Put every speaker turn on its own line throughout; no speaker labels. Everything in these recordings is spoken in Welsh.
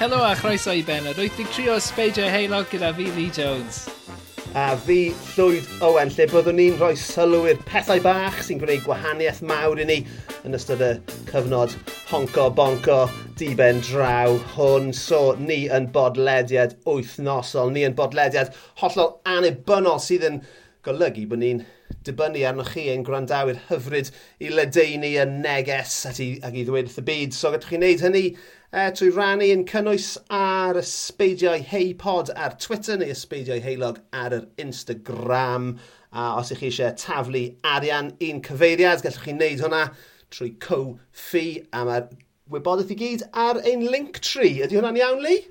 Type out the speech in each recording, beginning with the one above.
Helo a chroeso i Ben yr 83 o Sbeidio Heilog gyda fi, Lee Jones
a fi Llwyd Owen, lle byddwn ni'n rhoi sylw i'r pethau bach sy'n gwneud gwahaniaeth mawr i ni yn ystod y cyfnod honco bonco diben draw hwn. So, ni yn bodlediad wythnosol, ni yn bodlediad hollol anibynnol sydd yn golygu bod ni'n dibynnu arnoch chi ein gwrandawyr hyfryd i ledeini yn neges at i, ac i ddweud wrth y byd. So, gallwch chi wneud hynny e, trwy rannu yn cynnwys ar ysbeidiau heipod ar Twitter neu ysbeidiau heilog ar yr Instagram. A os ych chi eisiau taflu arian un cyfeiriad, gallwch chi wneud hwnna trwy co-fi a mae'r wybodaeth i gyd ar ein link tree. Ydy hwnna'n iawn, Lee?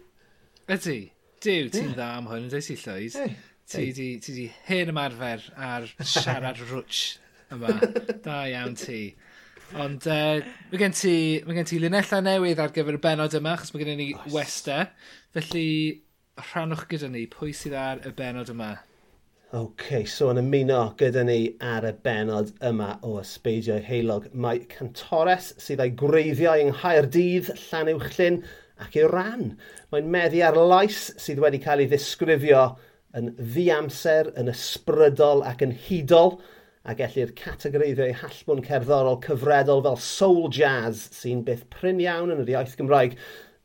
Ydy. Dyw, ti'n yeah. dda am hwn, ydy ti llwyd.
Hey.
Ti di, ti di hen ymarfer ar siarad rwtch yma. da iawn ti. Ond uh, mae gen ti, mae gen ti linella newydd ar gyfer y benod yma, achos mae gen ni nice. westa. Felly, rhanwch gyda ni, pwy sydd ar y benod yma?
OK, so yn ymuno gyda ni ar y benod yma o Ysbeidio Heilog, mae Cantores sydd ei gwreiddiau yng Nghaerdydd, Llanuwchlyn ac Iran. Mae'n meddu ar lais sydd wedi cael ei ddisgrifio yn ddiamser, yn ysbrydol ac yn hudol a gellir categoreiddio ei hallbwn cerddorol cyfredol fel soul jazz sy'n byth pryn iawn yn yr iaith Gymraeg.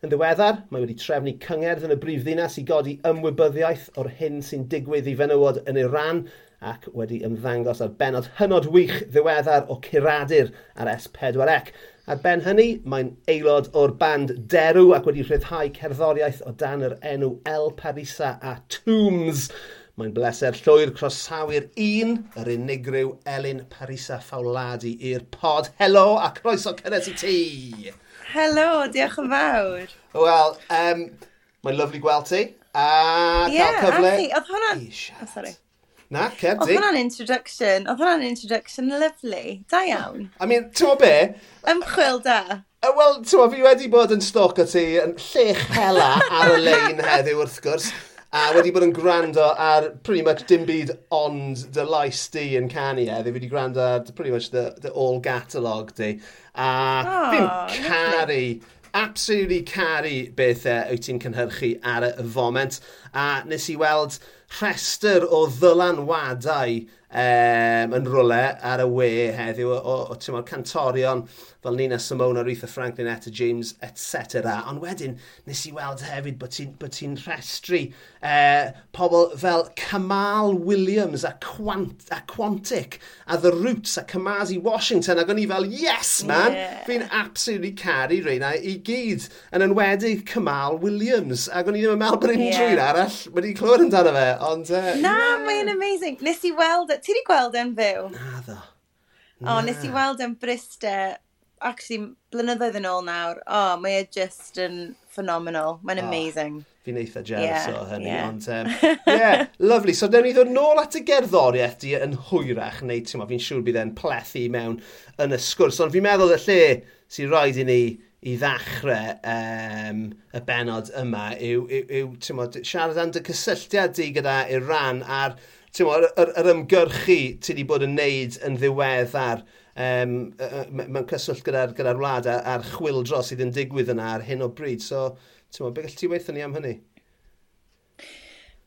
Yn ddiweddar, mae wedi trefnu cyngerdd yn y brifddinas i godi ymwybyddiaeth o'r hyn sy'n digwydd i fenywod yn Iran ac wedi ymddangos ar benod hynod wych ddiweddar o curadur ar S4C. Ar ben hynny, mae'n aelod o'r band Derw ac wedi rhyddhau cerddoriaeth o dan yr enw El Parisa a Tombs. Mae'n bleser llwyr crosawu'r un, yr unigryw Elin Parisa Fawladi i'r pod. Helo a croeso cynnes i ti!
Helo, diolch yn fawr.
Wel, um, mae'n lyflu gweld ti. A yeah, cael cyfle... Ie,
oedd hwnna'n... Oh, sorry.
Na, cer
di. Oedd hwnna'n introduction. Oedd hwnna'n introduction lyflu. Da iawn.
I mean, ti'n be?
Ymchwil da.
Wel, ti'n fi wedi bod yn stoc o ti yn llech hela ar y lein heddiw wrth gwrs a wedi bod yn gwrando ar pretty much dim byd ond dy lais di yn canu e. Fi wedi gwrando ar pretty much the, the all catalog di. A oh, fi'n caru, absolutely caru bethau e, wyt ti'n cynhyrchu ar y foment. A nes i weld rhestr o ddylanwadau um, yn rwle ar y we heddiw o, o, o o cantorion fel Nina Simone, Aretha Franklin, Etta James, etc. Ond wedyn, nes i weld hefyd bod ti'n ti rhestru uh, pobl fel Kamal Williams a, Quant, a Quantic a The Roots a Kamazi Washington ac o'n i fel, yes man, yeah. fi'n absolutely caru reina i gyd yn enwedig Kamal Williams ac o'n i ddim yn meddwl bod unrhyw yeah. arall wedi clywed amdano fe, ond... Uh,
Na, yeah. mae'n amazing. Nes i weld at ti wedi gweld e'n fyw?
Na ddo. Na.
O, nes i weld e'n briste, actually, blynyddoedd yn ôl nawr. O, oh, mae e just yn phenomenal. Mae'n oh, amazing.
Fi'n eitha jealous yeah, o hynny, yeah. ond... Um, yeah, lovely. So, newn ni ddod nôl at y gerddoriaeth di yn hwyrach, neu ti'n ma, fi'n siŵr bydd e'n plethu mewn yn y sgwrs. Ond fi'n meddwl y lle sy'n rhaid i ni i ddechrau um, y benod yma yw, yw, yw mod, siarad am dy cysylltiad di gyda Iran a'r yr, yr, yr ymgyrchu ti wedi bod yn neud yn ddiweddar um, mewn cyswllt gyda'r gyda wlad a'r, chwildro sydd yn digwydd yna ar hyn o bryd. So, ti'n meddwl, beth gall ti weithio ni am hynny?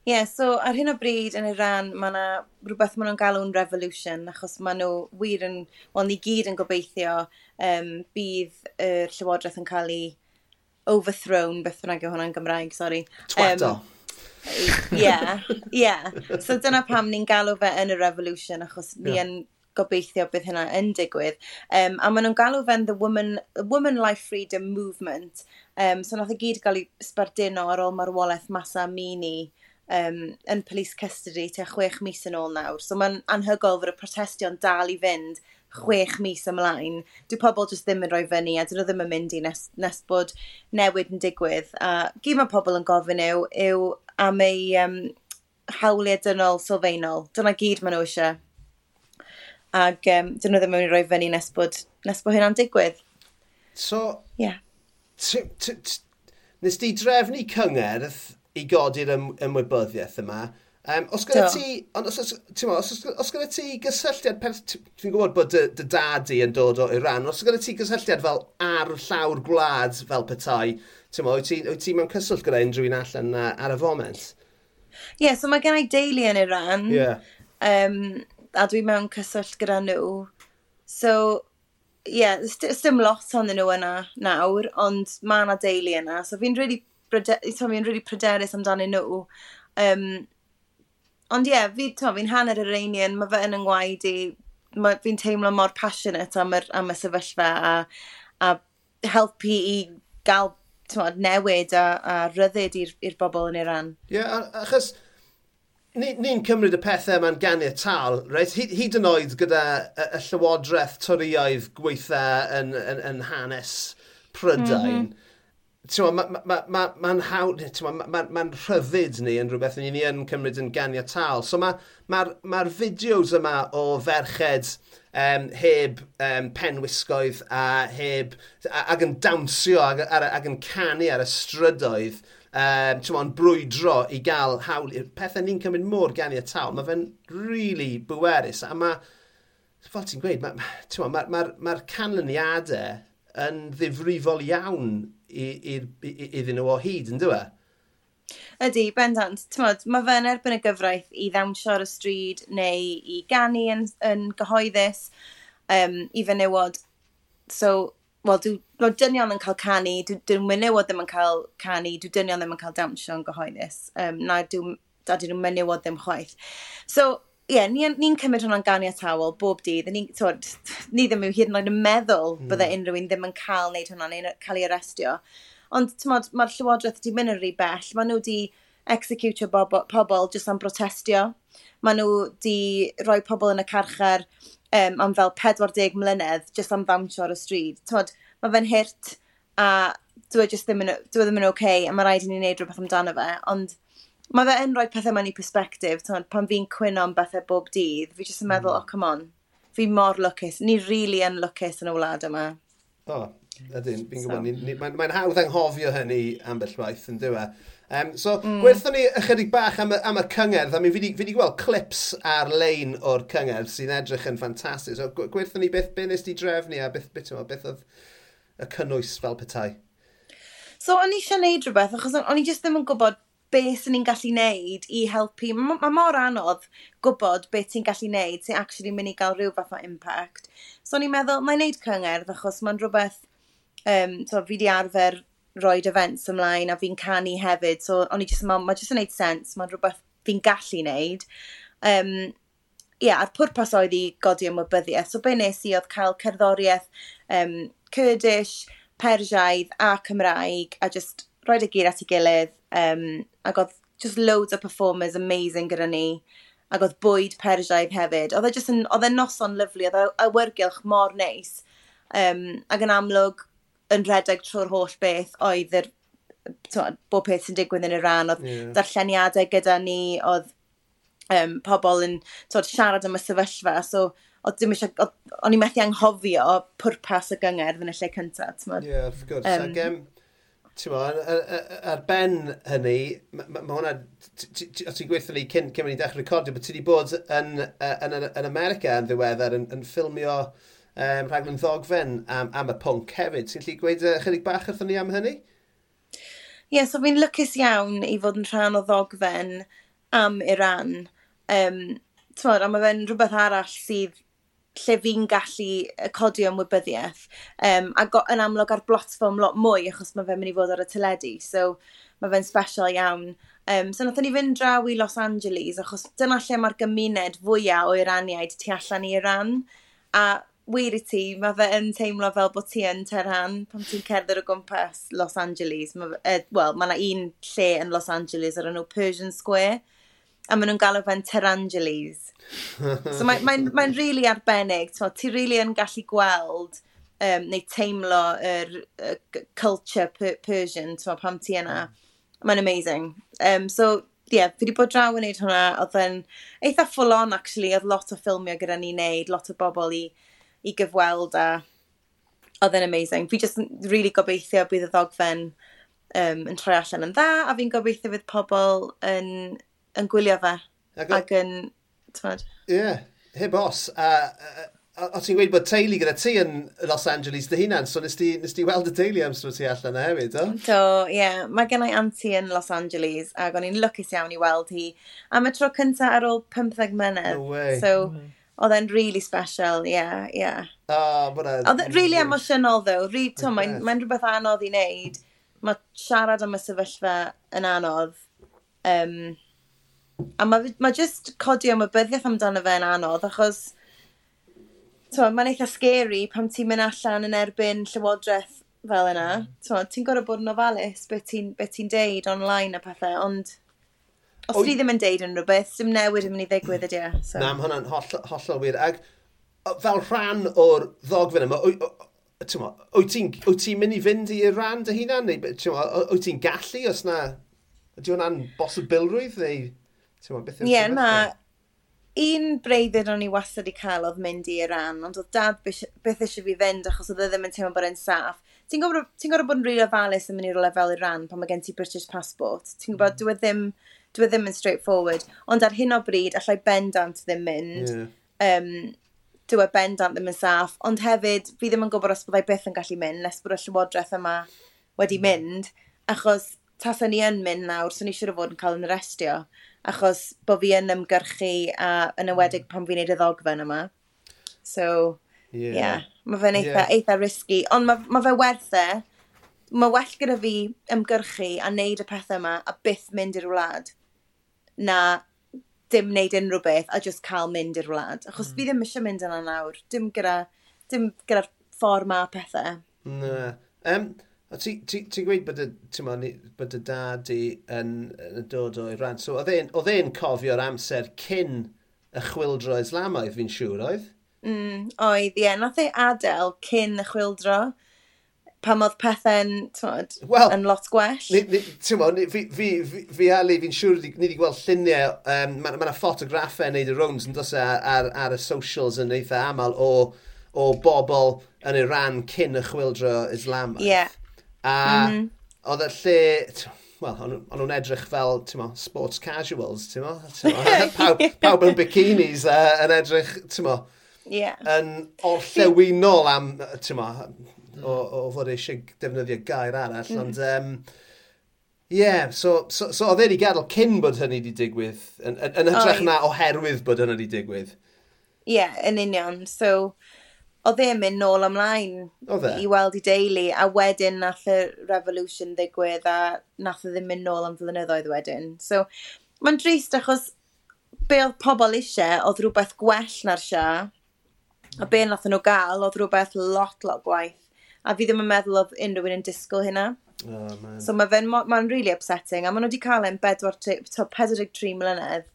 Ie, yeah, so ar hyn o bryd yn Iran, mae yna rhywbeth maen nhw'n galw'n revolution, achos maen nhw wir yn, wel ni gyd yn gobeithio um, bydd y Llywodraeth yn cael ei overthrown, beth bynnag yw hwnna'n Gymraeg, sori.
Twato. Um,
yeah, yeah. So dyna pam ni'n galw fe yn y revolution, achos ni yeah. yn gobeithio bydd hynna yn digwydd. Um, a maen nhw'n galw fe'n the woman, the woman Life Freedom Movement. Um, so nath y gyd gael ei sbarduno ar ôl marwolaeth Masa Mini um, yn police custody te chwech mis yn ôl nawr. So mae'n anhygol fod y protestio'n dal i fynd chwech mis ymlaen. Dwi pobl jyst ddim yn rhoi fyny a dyn nhw ddim yn mynd i nes, nes bod newid yn digwydd. A gyd mae pobl yn gofyn yw, yw am ei um, hawliau dynol sylfaenol. Dyna gyd maen nhw eisiau. Ac um, dyn nhw ddim yn rhoi fyny nes bod, nes bod hynna'n digwydd.
So,
yeah.
nes di drefnu cyngerdd i godi'r ym, ymwybyddiaeth yma, Um, os gyda ti, ond os, os, os, os gyda ti gysylltiad, dwi'n gwybod bod dy, dy dadu yn dod o Iran, os gyda ti gysylltiad fel ar llawr gwlad fel petai, ti'n mo, wyt ti, wyt ti mewn cyswllt gyda unrhyw un allan uh, ar y foment?
Ie, yeah, so mae gen i deulu yn Iran,
yeah.
um, a dwi mewn cyswllt gyda nhw. So, ie, yeah, dim lot ond nhw yna nawr, ond mae yna deulu yna, so fi'n really, fi'n really pryderus amdano nhw. Um, Ond ie, yeah, fi, to, fi'n hanner Iranian, mae fe yn yng ngwaed i, fi'n teimlo mor passionate am, yr, am y sefyllfa a, a helpu i gael tywod, newid a, a ryddid i'r bobl yn Iran.
Ie, yeah, achos ni'n ni cymryd y pethau yma'n ganiatal, right? Hyd, hyd yn oed gyda y, y llywodraeth twriaidd gweitha yn, yn, yn hanes Prydain, mm -hmm mae'n ma, ma, ma, ma hawdd, mae'n ma, ma, rhyddid ni yn rhywbeth ni, ni yn cymryd yn ganiatal. So mae'r ma, ma, ma fideos yma o ferched um, heb um, penwisgoedd a heb, ag yn dawnsio ag, ag, ag, yn canu ar y strydoedd, um, ti'n brwydro i gael hawl. Pethau ni'n cymryd mor ganiatal, mae fe'n really bwerus. A mae, fel ti'n gweud, mae'r ma, ma, ma, ma, ma canlyniadau yn ddifrifol iawn iddyn nhw o hyd, yn dweud?
Ydy, bendant. Tymod, mae fe yn erbyn y gyfraith i ddawnsio ar y stryd neu i ganu yn, yn gyhoeddus um, i fenywod. So, wel, dwi'n dwi dynion yn cael canu, dwi'n dwi menywod ddim yn cael canu, dwi'n dynion ddim yn cael dawnsio yn gyhoeddus. Um, na, dwi'n dadyn nhw'n menywod ddim chwaith. So, ie, yeah, ni'n ni, cymryd hwnna'n ganiatawol bob dydd. Ni, twod, ni ddim yw hyd yn oed yn meddwl mm. bydde unrhyw un ddim yn cael wneud hwnna neu'n cael ei arestio. Ond mae'r ma Llywodraeth wedi mynd yn rhy bell. Mae nhw wedi executio bobl, pobl jyst am protestio. Mae nhw wedi rhoi pobl yn y carchar um, am fel 40 mlynedd jyst am ddawnsio ar y stryd. Twod, mae fe'n hirt a dwi e ddim yn, dwi e ddim yn oce okay, a mae rhaid i ni wneud rhywbeth amdano fe. Ond mae fe yn rhoi pethau mewn i perspektif, Tywed, pan fi'n cwyno am bethau bob dydd, fi jyst yn meddwl, mm. oh, come on, fi mor lwcus. Ni rili really yn lwcus yn y wlad yma.
O, oh, ydyn, fi'n
so.
gwybod, mae'n mae hawdd anghofio hynny ambell waith, yn dywe. Um, so, mm. gwerthon ni ychydig bach am, am y cyngerdd. I mean, fi wedi gweld clips ar-lein o'r cyngerdd sy'n edrych yn ffantastig. So, gwerthon ni beth, beth nes di drefnu a beth, beth, beth, beth oedd y cynnwys fel petai?
So, o'n i eisiau neud rhywbeth, achos o'n i jyst ddim yn gwybod beth sy'n ni'n gallu neud i helpu. Mae ma mor anodd gwybod beth ti'n gallu neud sy'n actually mynd i gael rhyw fath o impact. So ni'n meddwl, mae'n neud cyngerdd achos mae'n rhywbeth, um, so fi di arfer roed events ymlaen a fi'n canu hefyd, so o'n i just, mae'n ma just yn neud sens, mae'n rhywbeth fi'n gallu neud. Um, Ie, yeah, a'r pwrpas oedd i godi ymwybyddiaeth. So be nes i oedd cael cerddoriaeth um, Kurdish, Persiaidd a Cymraeg a just roed y gyr at ei gilydd Um, ac oedd just loads o performers amazing gyda ni. Ac oedd bwyd Persiaidd hefyd. Oedd e just yn, oedd e noson lyflu, oedd e awyrgylch mor neis. Um, ac yn amlwg, yn redeg trwy'r holl beth, oedd yr bob peth sy'n digwydd yn y ran,
oedd
yeah. darlleniadau gyda ni, oedd um, pobl yn tod, siarad am y sefyllfa, so oedd dim eisiau, o'n i methu anghofio pwrpas y gyngerdd yn y lle cyntaf.
Ie, yeah, of
course.
Um, Ac, um, ar, ar ben hynny, mae ma hwnna, ti'n gweithio ni cyn cyn i ddechrau recordio, bod ti wedi bod yn, yn, yn, yn America yn ddiweddar yn, yn ffilmio um, rhaglen ddogfen am, am y pwnc hefyd. Ti'n lli gweud uh, chydig bach wrthyn ni am hynny?
Ie, yeah, so fi'n lwcus iawn i fod yn rhan o ddogfen am Iran. Um, Tmod, a mae fe'n rhywbeth arall sydd lle fi'n gallu codi ymwybyddiaeth. Um, a go, yn amlwg ar blotfform lot mwy, achos mae fe'n mynd i fod ar y teledu, so mae fe'n special iawn. Um, so nath ni fynd draw i Los Angeles, achos dyna lle mae'r gymuned fwyaf o Iraniaid tu allan i Iran. A wir i ti, mae fe yn teimlo fel bod ti yn Tehran pan ti'n cerdded o gwmpas Los Angeles. Ma, uh, Wel, mae yna un lle yn Los Angeles ar enw Persian Square, a maen nhw'n galw fe'n Terangeles. so mae'n mae, mae, mae really arbennig, so, ti really yn gallu gweld um, neu teimlo yr er, culture per Persian, so, pam ti yna. Mae'n amazing. Um, so, ie, yeah, fi wedi bod draw yn neud hwnna, oedd yn eitha full on actually, oedd lot o ffilmio gyda ni wneud, lot o bobl i, i gyfweld a oedd yn amazing. Fi just really gobeithio bydd y ddogfen um, yn troi allan yn dda, a fi'n gobeithio bydd pobl yn yn gwylio fe.
Ac,
ac yn, tymod...
Ie, yeah, heb os. A, a, a a ti'n gweud bod teulu gyda ti yn Los Angeles dy hunan, so nes ti, nes ti weld y teulu am amser ti allan na hefyd, o?
Do, ie. Yeah. Mae gen i anti yn Los Angeles, ac o'n i'n lwcus iawn i weld hi. Am y tro cyntaf ar ôl 15 mlynedd.
No way.
So, mm. oedd e'n really special, ie, yeah, ie. Yeah.
Oh,
oedd e'n really emotional, though. to, mae'n mae rhywbeth anodd i wneud. Mae siarad am y sefyllfa yn anodd. Um, A mae ma jyst codi am y byddiaeth amdano fe'n anodd, achos mae'n eitha scary pam ti'n mynd allan yn erbyn llywodraeth fel yna. Mm. Ti'n gorau bod yn ofalus beth ti'n be ti deud online a pethau, ond os ti ddim yn deud yn rhywbeth, dim newid yn mynd i ddigwydd ydy e. So.
Na, mae hwnna'n holl, hollol wir. Ac fel rhan o'r ddogfen yma, wyt ti'n ti mynd i fynd i'r rhan dy hunan? Neu wyt ti'n gallu os na... Ydy hwnna'n bosibilrwydd? Neu...
Ie, yeah, na. Un breiddyd o'n i wastad i cael oedd mynd i Iran, ond oedd dad beth eisiau fi fynd achos oedd e ddim yn teimlo bod e'n saff. Ti'n gwybod ti bod yn rili ofalus yn mynd i'r lefel Iran pan mae gen ti British Passport. Ti'n gwybod, mm. dwi e ddim, dwi e ddim yn straightforward. Ond ar hyn o bryd, allai bendant ddim mynd.
Yeah.
Um, dwi e bendant ddim yn saff. Ond hefyd, fi ddim yn gwybod os byddai byth yn gallu mynd, nes bod y llywodraeth yma wedi mynd. Achos tas o'n i yn mynd nawr, so ni siwr o fod yn cael yn arestio achos bod fi yn ymgyrchu a yn ywedig pan fi'n neud y ddogfen yma. So, yeah. yeah. Mae fe'n eitha,
yeah.
eitha risky, ond mae, mae fe werth e. Mae well gyda fi ymgyrchu a wneud y pethau yma a byth mynd i'r wlad na dim wneud unrhyw beth a just cael mynd i'r wlad. Achos mm. fi ddim eisiau mynd yna nawr, dim gyda, dim gyda'r ffordd ma pethau.
Na. Um, Ti'n ti, ti gweud bod y, ma, bod y dad i yn, yn dod o'i rhan. So, oedd e'n cofio'r amser cyn y chwildro Islamaidd fi'n siŵr oedd?
Mm, oedd, ie. Yeah. Nath ei adael cyn y chwildro pam oedd pethau'n
well,
yn lot gwell.
Ti'n mo, fi, fi, fi, fi Ali, fi'n siŵr ni wedi gweld lluniau, um, mae yna ma ffotograffau yn neud y rounds yn dos ar, e, ar, ar, y socials yn eitha aml o, o bobl yn Iran cyn y chwildro Islamaidd.
Ie. Yeah.
A
mm -hmm.
oedd y lle, wel, o'n nhw'n edrych fel, ti'n mo, sports casuals, ti'n mo? pawb, pawb yn bikinis uh, yn edrych, ti'n mo,
yeah.
yn orllewinol am, ti'n mo, o, o fod eisiau defnyddio gair arall,
mm.
ond... Um, Ie, yeah, so, so, so oedd wedi gadael cyn bod hynny wedi digwydd, yn, yn, yn hytrach
oh,
na oherwydd bod hynny wedi digwydd.
Ie, yeah, yn union. So, oedd e'n mynd nôl ymlaen i weld i deulu, a wedyn nath y revolution ddigwydd, a nath e ddim mynd nôl am flynyddoedd wedyn. So, mae'n drist achos be oedd pobl eisiau oedd rhywbeth gwell na'r sia, a be nath nhw gael oedd rhywbeth lot, lot gwaith. A fi ddim yn meddwl oedd unrhyw un yn disgwyl hynna.
Oh, man.
so mae'n ma, fe, ma really upsetting, a maen nhw wedi cael e'n 43 mlynedd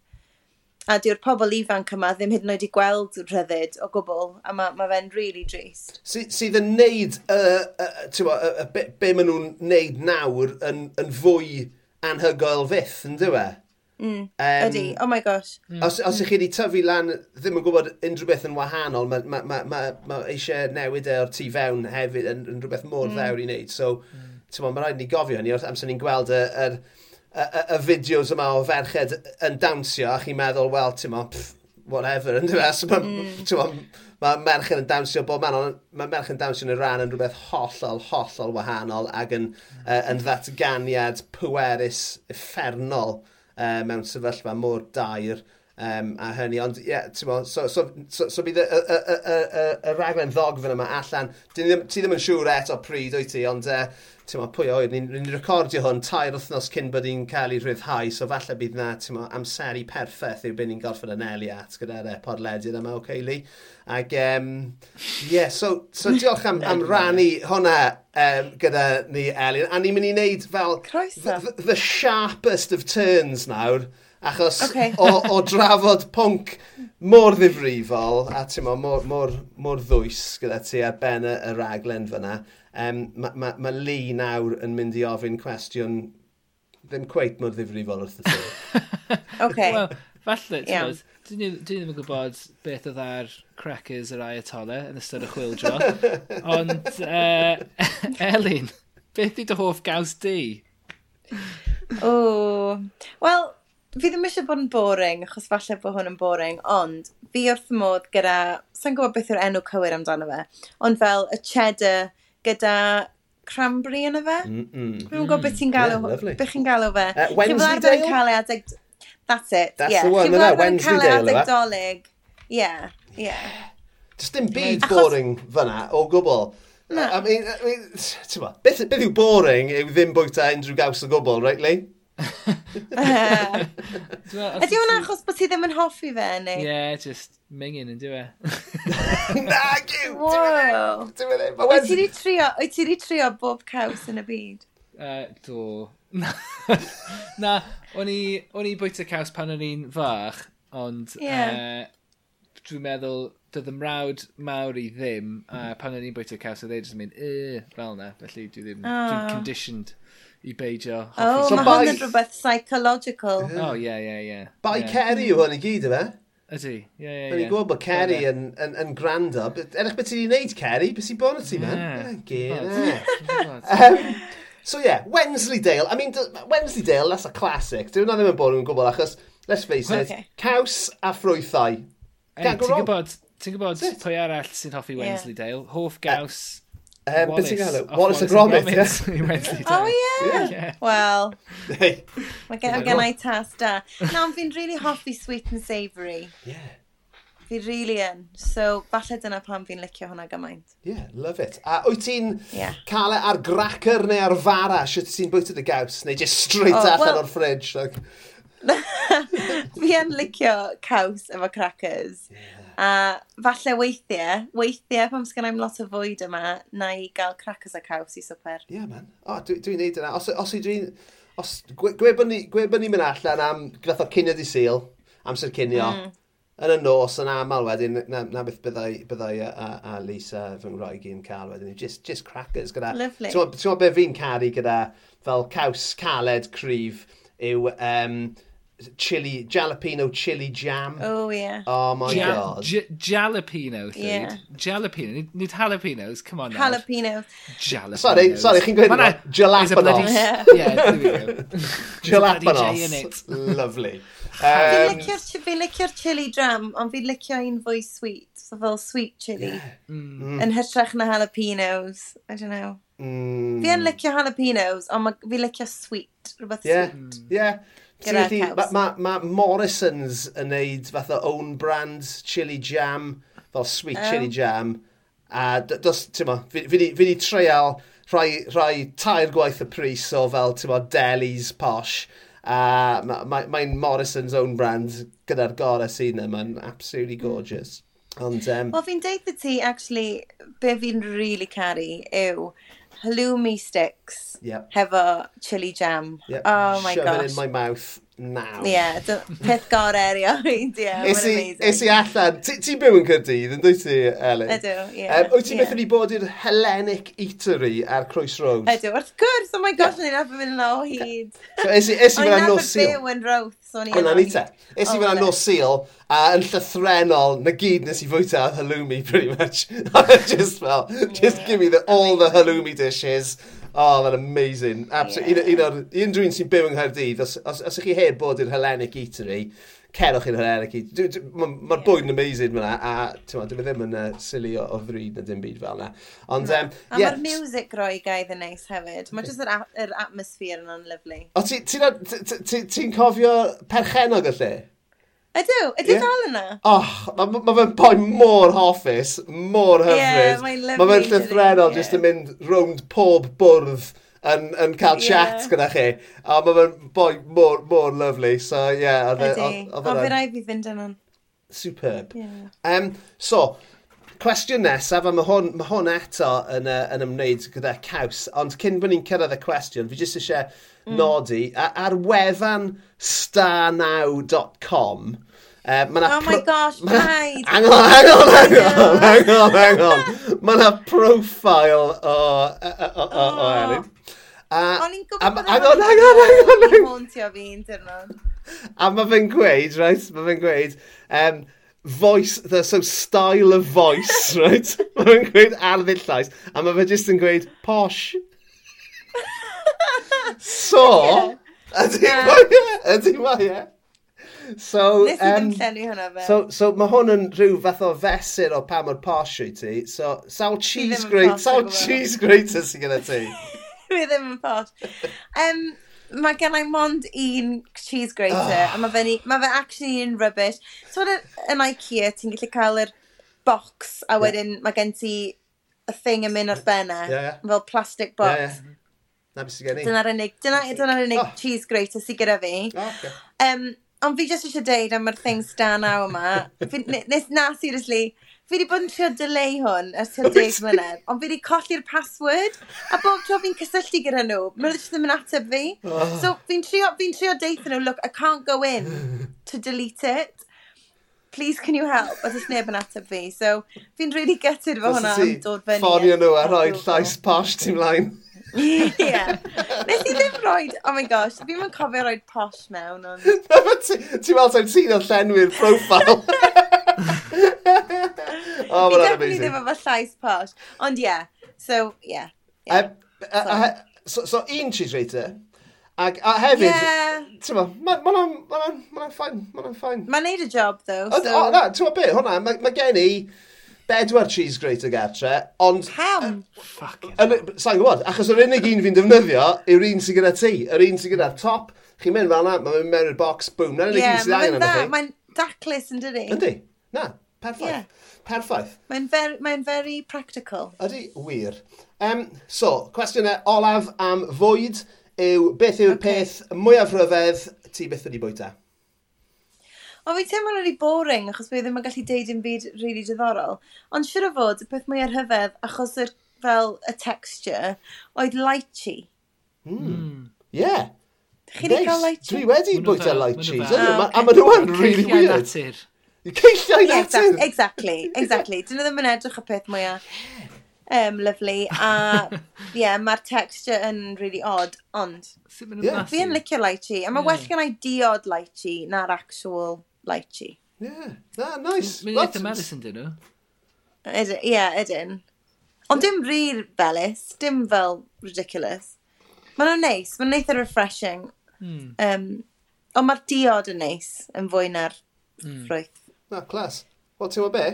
a diw'r pobl ifanc yma ddim hyd yn oed i gweld rhyddid o gwbl, a mae ma fe'n really drist.
Sy, sydd yn neud, uh, uh, bo, uh, be, be maen nhw'n neud nawr yn, yn fwy anhygoel fyth, yn dywe?
Mm,
um,
ydy, oh my gosh. Mm.
Os, os ych chi wedi tyfu lan, ddim yn gwybod unrhyw beth yn wahanol, mae ma, ma, ma, ma eisiau newid e o'r tu fewn hefyd yn, yn rhywbeth mor mm. ddewr i wneud. So, mm. mae rhaid ni gofio hynny, amser ni'n gweld y, Er, er, y, y, y fideos yma o ferched yn dawnsio a chi'n meddwl, wel, ti'n mo, pff, whatever, yn dweud, so, mae mm. ma merched yn dawnsio bob man, mae merched yn dawnsio yn y ran yn rhywbeth hollol, hollol wahanol ac yn, uh, yn ddatganiad pwerus effernol uh, mewn sefyllfa mor dair. Um, a hynny, ond ie, yeah, ti'n mo, so, so, so, so bydd y, y, y, y, y, y raglen ddogfen yma allan, ti ddim, ti ddim yn siŵr eto pryd, wyt ti, ond uh, ti'n ma, pwy oed, ni'n ni recordio hwn tair wythnos cyn bod ni'n cael ei rhyddhau, so falle bydd na ti'n ma, amseru perffaith yw byd ni'n gorfod anelu at gyda'r e, podlediad yma, oce, okay, Lee. Ac, um, yeah, so, so diolch am, am rannu hwnna um, gyda ni, Elin. A ni'n mynd i wneud fel the, the sharpest of turns nawr, achos
okay.
o, o drafod pwnc mor ddifrifol a mor, mor, mor ddwys gyda ti ar ben y, y raglen fyna um, mae ma, ma Lee nawr yn mynd i ofyn cwestiwn ddim cweith mor ddifrifol wrth y tu.
OK.
Wel, falle, yeah. dwi ddim yn gwybod beth oedd ar crackers yr Ayatollah yn ystod y chwildro, ond uh, Elin, beth ydy dy hoff gaws di?
O, wel, fi ddim eisiau bod yn boring, achos falle bod hwn yn boring, ond fi wrth modd gyda, sa'n gwybod beth yw'r enw cywir amdano fe, ond fel y cheddar gyda cranberry yn y fe. Mm,
mm,
Rwy'n gwybod beth ti'n galw,
yeah,
beth chi'n galw fe.
Uh,
Wednesday
Dale?
cael ei adeg... That's it,
That's
yeah.
the one, yna,
Wednesday
Dale yna.
doleg. Yeah, yeah.
Just dim byd
Achos...
boring fyna, o gwbl.
Na.
I mean, I mean, ma, beth, beth yw boring yw ddim bwyta unrhyw gaws o gwbl, right, Lee?
Ydy hwnna achos bod ti ddim yn hoffi fe, neu?
Ie, just mingin yn diwe.
Na, gyw!
Wow! Wyt ti
wedi
trio, wyt ti wedi trio bob caws yn y byd?
Uh, do. Na, o'n i bwyta caws pan o'n i'n fach, ond
yeah.
uh, dwi'n meddwl doedd ym mrawd mawr i ddim, a pan o'n i'n bwyta caws oedd e jyst yn mynd, e, fel na, felly dwi ddim,
oh.
dwi'n conditioned i beidio.
Oh,
so
mae
bai...
hwn yn rhywbeth psychological.
Oh, ie, ie, ie.
Bai
yeah.
Kerry yw hwn i gyd, yma.
Ydy, ie, ie, ie.
i'n gwybod bod Kerry yn, yn, yn gwrando. Erich beth ti'n gwneud, Kerry? Beth sy'n bod ti, man? Gyn, So, ie, yeah, Wensleydale. I mean, Wensleydale, that's a classic. Dwi'n ddim yn bod yn gwybod, achos, let's face it,
okay.
caws a ffrwythau.
Hey, ti'n gwybod, ti'n gwybod pwy arall sy'n hoffi Wensleydale? Hoff gaws.
Um,
Wallace,
beth
gael
Wallace,
Wallace
Gromit, ie?
Oh, yeah.
ie!
Wel, mae gen, gen i tas da. Na, ond fi'n really hoffi sweet and savoury.
Yeah.
Fi really yn. So, falle dyna pam fi'n licio hwnna gymaint.
Yeah, love it. A wyt ti'n
yeah.
cael e ar gracr neu ar fara sydd ti'n bwyta dy gaws? Neu just straight
oh,
allan
well,
o'r fridge? Like...
fi yn licio caws efo crackers. Yeah. A falle weithiau, weithiau pam sgan i'm lot o fwyd yma, na i gael crackers a caws i swper.
Ie, yeah, man. O, oh, dwi'n dwi neud yna. Os, os i dwi'n... Os, gwe, gwe ni'n mynd allan am gyda'r o cynio di syl, amser cynio, mm. yn y nos yn aml wedyn, na, na beth byddai, byddai a, a, a Lisa fy ngroeg i'n cael wedyn, just, just crackers gyda...
Lovely.
Ti'n gwybod be fi'n caru gyda fel caws caled cryf yw um, chili, jalapeno chili jam.
Oh, yeah.
Oh, my
jam,
God.
jalapeno food.
Yeah.
Jalapeno. Nid, nid jalapenos, come on now.
Jalapenos.
Jalapenos.
Sorry, sorry, chi'n gweud yna? Jalapenos.
Yeah,
there we go.
jalapenos. Lovely. Um,
fi'n licio'r chili dram, ond fi'n licio un fwy sweet, so fel sweet chili. Yeah.
Mm.
Yn hytrach na jalapenos. I don't know.
Mm.
Fi yn licio jalapenos, ond fi licio sweet, rhywbeth
yeah.
sweet.
Mm.
Yeah.
Mae
ma,
ma, ma Morrison's yn neud fath o own brand chili jam, fel sweet
oh.
chili jam. A dos, ti'n mo, fi wedi treial rhai, rhai tair gwaith y pris o fel, ti'n mo, delis posh. A mae'n ma, ma Morrison's own brand gyda'r gorau sy'n yna, mae'n absolutely hmm. gorgeous. Ond, um...
Wel, fi'n deud ti, actually, be fi'n really caru yw halloumi sticks
Yep.
a chili jam.
yep,
Oh my
shove
gosh.
it in my mouth
naw. Ie, peth gorau erioed,
ie,
mae'n amazing.
Is i allan, ti'n byw yn Cyrdydd, yn dwyt ti, Elin?
Ydw, ie.
Um, wyt
ti'n
beth wedi bod i'r Hellenic Eatery ar Croes Road?
Ydw, wrth gwrs, oh my gosh, o'n i'n efo'n mynd yna o hyd.
So, Is i fyna nos sil.
O'n byw yn Roth, so o'n i'n
efo'n
hyd.
Is i fyna nos sil, a yn llythrenol, na gyd nes i fwyta oedd halloumi, pretty much. just fel, just give me the, all the halloumi dishes. Oh, that's amazing. Absolutely.
Yeah.
Un, un, un dwi'n sy'n byw yng Nghaerdydd, os, os, os ych chi heb bod i'r Hellenic Eatery, cerwch i'r Hellenic Eatery. Mae'r ma
yeah.
bwyd yn amazing fyna, a tyma, dwi e ddim yn uh, sili o, o ddrud na dim byd fel yna. Ond, um,
a
yeah.
mae'r music roi gaidd yn neis hefyd. Mae jyst yr, yr atmosffer yn lyflu.
O, ti'n ti, ti, ti, ti, ti cofio perchenog y lle?
Ydw, ydy
yeah.
dal yna?
Oh, mae ma, fe'n boi mor hoffus, mor hyfryd.
Yeah,
mae fe'n llythrenol
yeah.
jyst yn mynd rownd pob bwrdd yn, yn cael
yeah.
chat gyda chi. A mae fe'n boi mor, mor lyflu. So, ie. Yeah, e-
ydy. O,
fe
rai fi fynd yna.
Superb.
Yeah.
Um, so, cwestiwn nesaf, a mae hwn, ma hwn eto yn, uh, yn ymwneud gyda caws, ond cyn bod ni'n cyrraedd y cwestiwn, fi jyst eisiau
mm.
nodi, a, ar wefan starnow.com, Uh, ma
oh my gosh, paid!
Hang on, hang on, hang on, hang on, hang on. Mae yna profile o, o, o, o, o
oh.
Elin.
O'n i'n gwybod
hang on, hang on, hang on, hang on.
Hwntio fi'n dyrnod.
A mae fe'n gweud, right, mae fe'n gweud, um, voice, the, so style of voice, right? mae fe'n gweud arddid llais, a mae fe jyst yn gweud posh. so, ydy mae e, ydy mae e. So,
Nes
um,
llenwi hwnna fe.
So, so mae hwn yn rhyw fath o fesur o pa mor posh i ti. So, sawl cheese, grate, sawl cheese grater sy'n gyda ti?
Fi ddim yn posh. Um, mae gen i mond un cheese grater,
oh.
a mae fe, ma fe actually un rubbish. So yn Ikea, ti'n gallu cael yr box, a wedyn yeah. mae gen ti y thing yn mynd ar benna,
yeah, yeah.
fel plastic box.
Yeah, yeah. Na beth sy'n gen i.
Dyna'r unig, dyna'r unig
oh.
cheese grater sy'n gyda fi.
Oh, okay.
um, ond fi jyst eisiau deud am yr thing stan naw yma. fi, nes, na, seriously, fi wedi bod yn trio delay hwn ers tua deg mlynedd, ond fi wedi colli'r password, a bob tro fi'n cysylltu gyda nhw, maen nhw ddim yn ateb fi. Oh. So fi'n trio, fi trio deitha nhw, look, I can't go in to delete it. Please, can you help? A dys neb yn ateb fi. So, fi'n really gutted fo hwnna am dod fyny.
Ffonio nhw a rhoi llais posh ti'n mlaen.
Ie. Nes i ddim roi... Oh my gosh, fi'n mynd cofio roi posh mewn, ond...
Ti'n meddwl ta'n ti'n o llenwi'r profile? oh,
well,
that's
amazing. ddim efo llais posh. Ond ie, yeah. so ie.
Yeah. Yeah. A, a, a, so, so un cheese rater, Ac, a hefyd,
yeah.
ti'n ma, mae'n ma, ma, ma, ma ffain, mae'n ffain.
Mae'n neud y job, though.
O,
so...
o na, ti'n ma beth, hwnna, mae ma gen i bedwar cheese grater gartre, ond...
Ham!
E, Sa'n gwybod, achos yr unig un fi'n defnyddio yw'r un sy'n gyda ti, yr un sy'n gyda'r top, chi'n mynd fel yna, mae'n mynd mewn i'r box, boom, na'n unig un sy'n angen yna chi
daclus yn dydi?
Yndi, Na, perffaith.
Yeah.
Perffaith.
Mae'n very, mae very practical.
Ydy, wir. Um, so, cwestiynau olaf am fwyd yw beth yw'r
okay.
peth mwyaf rhyfedd ti beth wedi bwyta?
O, fi'n teimlo'n really boring, achos fi ddim yn gallu deud yn byd rili really diddorol. Ond siwr o fod, y peth mwyaf rhyfedd, achos yr, fel y texture, oedd lychee.
Hmm. Mm. Yeah.
Chi wedi cael light cheese?
Dwi wedi bwyta light cheese. A maen nhw yn really weird. Ceilliau natur.
Exactly, exactly. Dyn nhw ddim yn edrych y peth mwyaf um, lovely. A yeah, mae'r texture yn really odd, ond...
Yeah.
Fi yn licio lychee, a mae well gen i diod lychee na'r actual lychee.
Yeah, ah, nice.
Mae'n eitha medicine, dyn nhw?
Ie, yeah, ydyn. Ond dim rhyr felys, dim fel ridiculous. Mae nhw'n neis, mae'n eitha refreshing,
Mm.
Um, ond mae'r diod yn neis yn fwy na'r
mm.
ffrwyth.
Na, clas. Wel, ti'n meddwl be?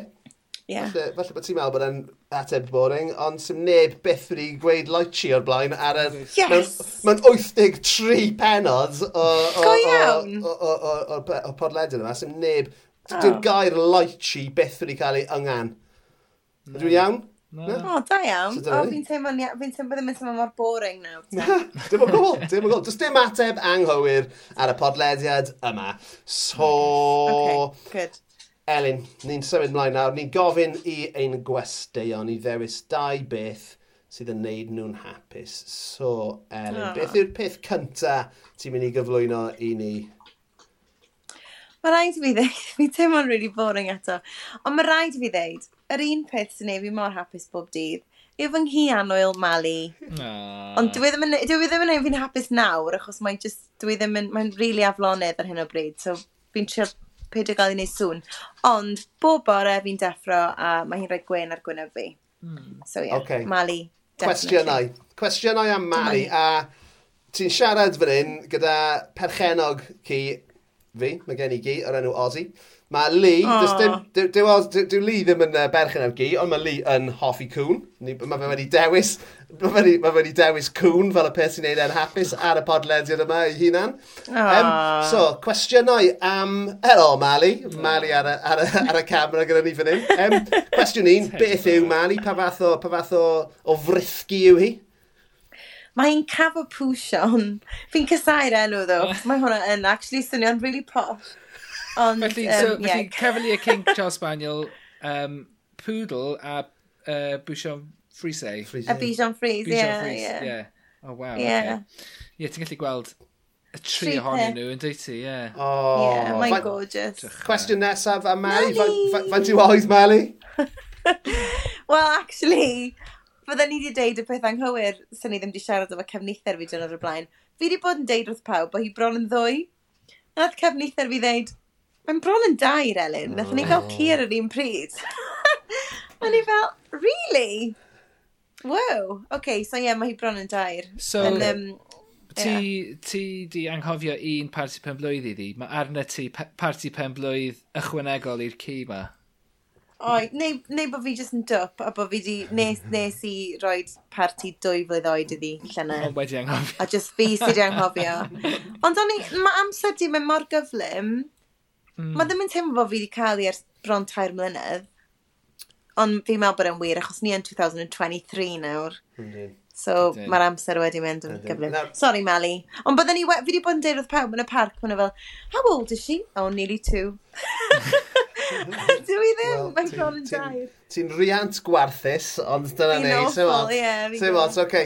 Yeah.
Falle, falle bod ti'n meddwl bod e'n ateb boring, ond sy'n neb byth wedi gweud lychi o'r blaen ar y...
Yes!
Mae'n 83 penod o, o, o, o, o, o, o podlediad yma, sy'n neb...
Oh.
Dwi'n gair lychi byth wedi cael ei yngan. Ydw i'n hmm. iawn?
No.
O, da iawn. O, fi'n teimlo, fi'n teimlo ddim yn teimlo mor boring nawr.
dim yn gwbl, dim yn gwbl. Does dim ateb anghywir ar y podlediad yma. So...
Okay, good.
Elin, ni'n symud mlaen nawr. Ni'n gofyn i ein gwesteion i ddewis dau beth sydd yn neud nhw'n hapus. So, Elin,
oh.
beth yw'r peth cyntaf ti'n mynd i gyflwyno i ni
Mae rhaid i fi ddeud, fi teimlo'n really boring eto, ond mae rhaid i fi ddeud yr un peth sy'n ei fi mor hapus bob dydd yw fy nghi anwyl Mali. Oh. Hmm.
Ah.
Ond dwi ddim yn, dwi ddim yn ei fi'n hapus nawr, achos mae'n just, dwi ddim yn, mae'n rili really aflonydd ar hyn o bryd, so fi'n trio peidio gael ei wneud sŵn. Ond bob bore fi'n deffro a mae hi'n rhoi gwen ar gwyneb fi. Hmm. So ie, yeah,
okay.
Mali.
Cwestiynau. Cwestiynau am Mali. A ti'n siarad fan hyn gyda perchenog ci fi, mae gen i gi o'r enw Ozzy. Mae Lee, oh. dyw Lee ddim yn uh, berchen ar gi, ond mae Lee yn hoffi cwn. Mae fe wedi dewis, mae fe wedi, ma wedi dewis cwn fel y peth sy'n neud e'n hapus ar y podlediad yma ei hunan. Oh. Um, so, cwestiynau am... Helo, Mali. Mali ar y, ar y, ar y camera gyda ni fan hyn. Um, cwestiwn un, beth yw Mali? Pa fath o, pa fath o, o frithgi yw hi?
Mae'n cafo pwysion. Fi'n cysau'r enw, ddo. Mae hwnna yn actually swnio'n really posh. Ond,
felly,
um,
so,
um, yeah.
felly Cavalier King Charles Spaniel, um, Poodle a uh, Bouchon Frise.
A
Bouchon Frise,
ie.
Ie. Oh, wow.
yeah.
okay. Ie, yeah, ti'n gallu gweld y tri ohonyn nhw yn dweud ti, ie. Yeah.
Oh,
yeah, mae'n gorgeous.
Cwestiwn nesaf am Mali. Fa'n ti'n oedd Mali?
Well, actually, fydden ni wedi deud y peth anghywir sy'n ni ddim wedi siarad efo cefnither fi dyn o'r blaen. Fi wedi bod yn deud wrth pawb bod hi bron yn ddwy. Nath cefnither fi ddeud, Mae'n bron yn dair, Elin. Nath ni gael oh. cyr yr un pryd. A ni fel, really? Wow. OK, so ie, yeah, mae hi bron yn dair.
So,
And, um,
ti, yeah. ti di anghofio un parti pen blwydd iddi? Mae arna ti parti pen blwydd ychwanegol i'r ci ma.
Oi, neu, neu bod fi jyst yn dwp a bod fi di, nes, nes i roi parti dwy flwydd oed iddi llyna.
Ond wedi anghofio.
A jyst fi sydd wedi anghofio. Ond o'n i, mae amser di mae mor gyflym Mm. Mae ddim yn teimlo bod fi wedi cael ei ers bron tair mlynedd. Ond fi'n meddwl bod e'n wir, achos ni yn 2023 nawr.
Mm.
So mae'r amser wedi mynd yn gyflym.
No.
Sorry, Mali. Ond bydden ni, fi wedi bod yn deud wrth pawb yn y parc, mae'n fel, how old is she? Oh, nearly two. Dwi ddim, mae'n bron yn dair.
Ti'n riant gwarthus, ond dyna ni.
Ti'n awful, ie.
Ti'n awful, oce.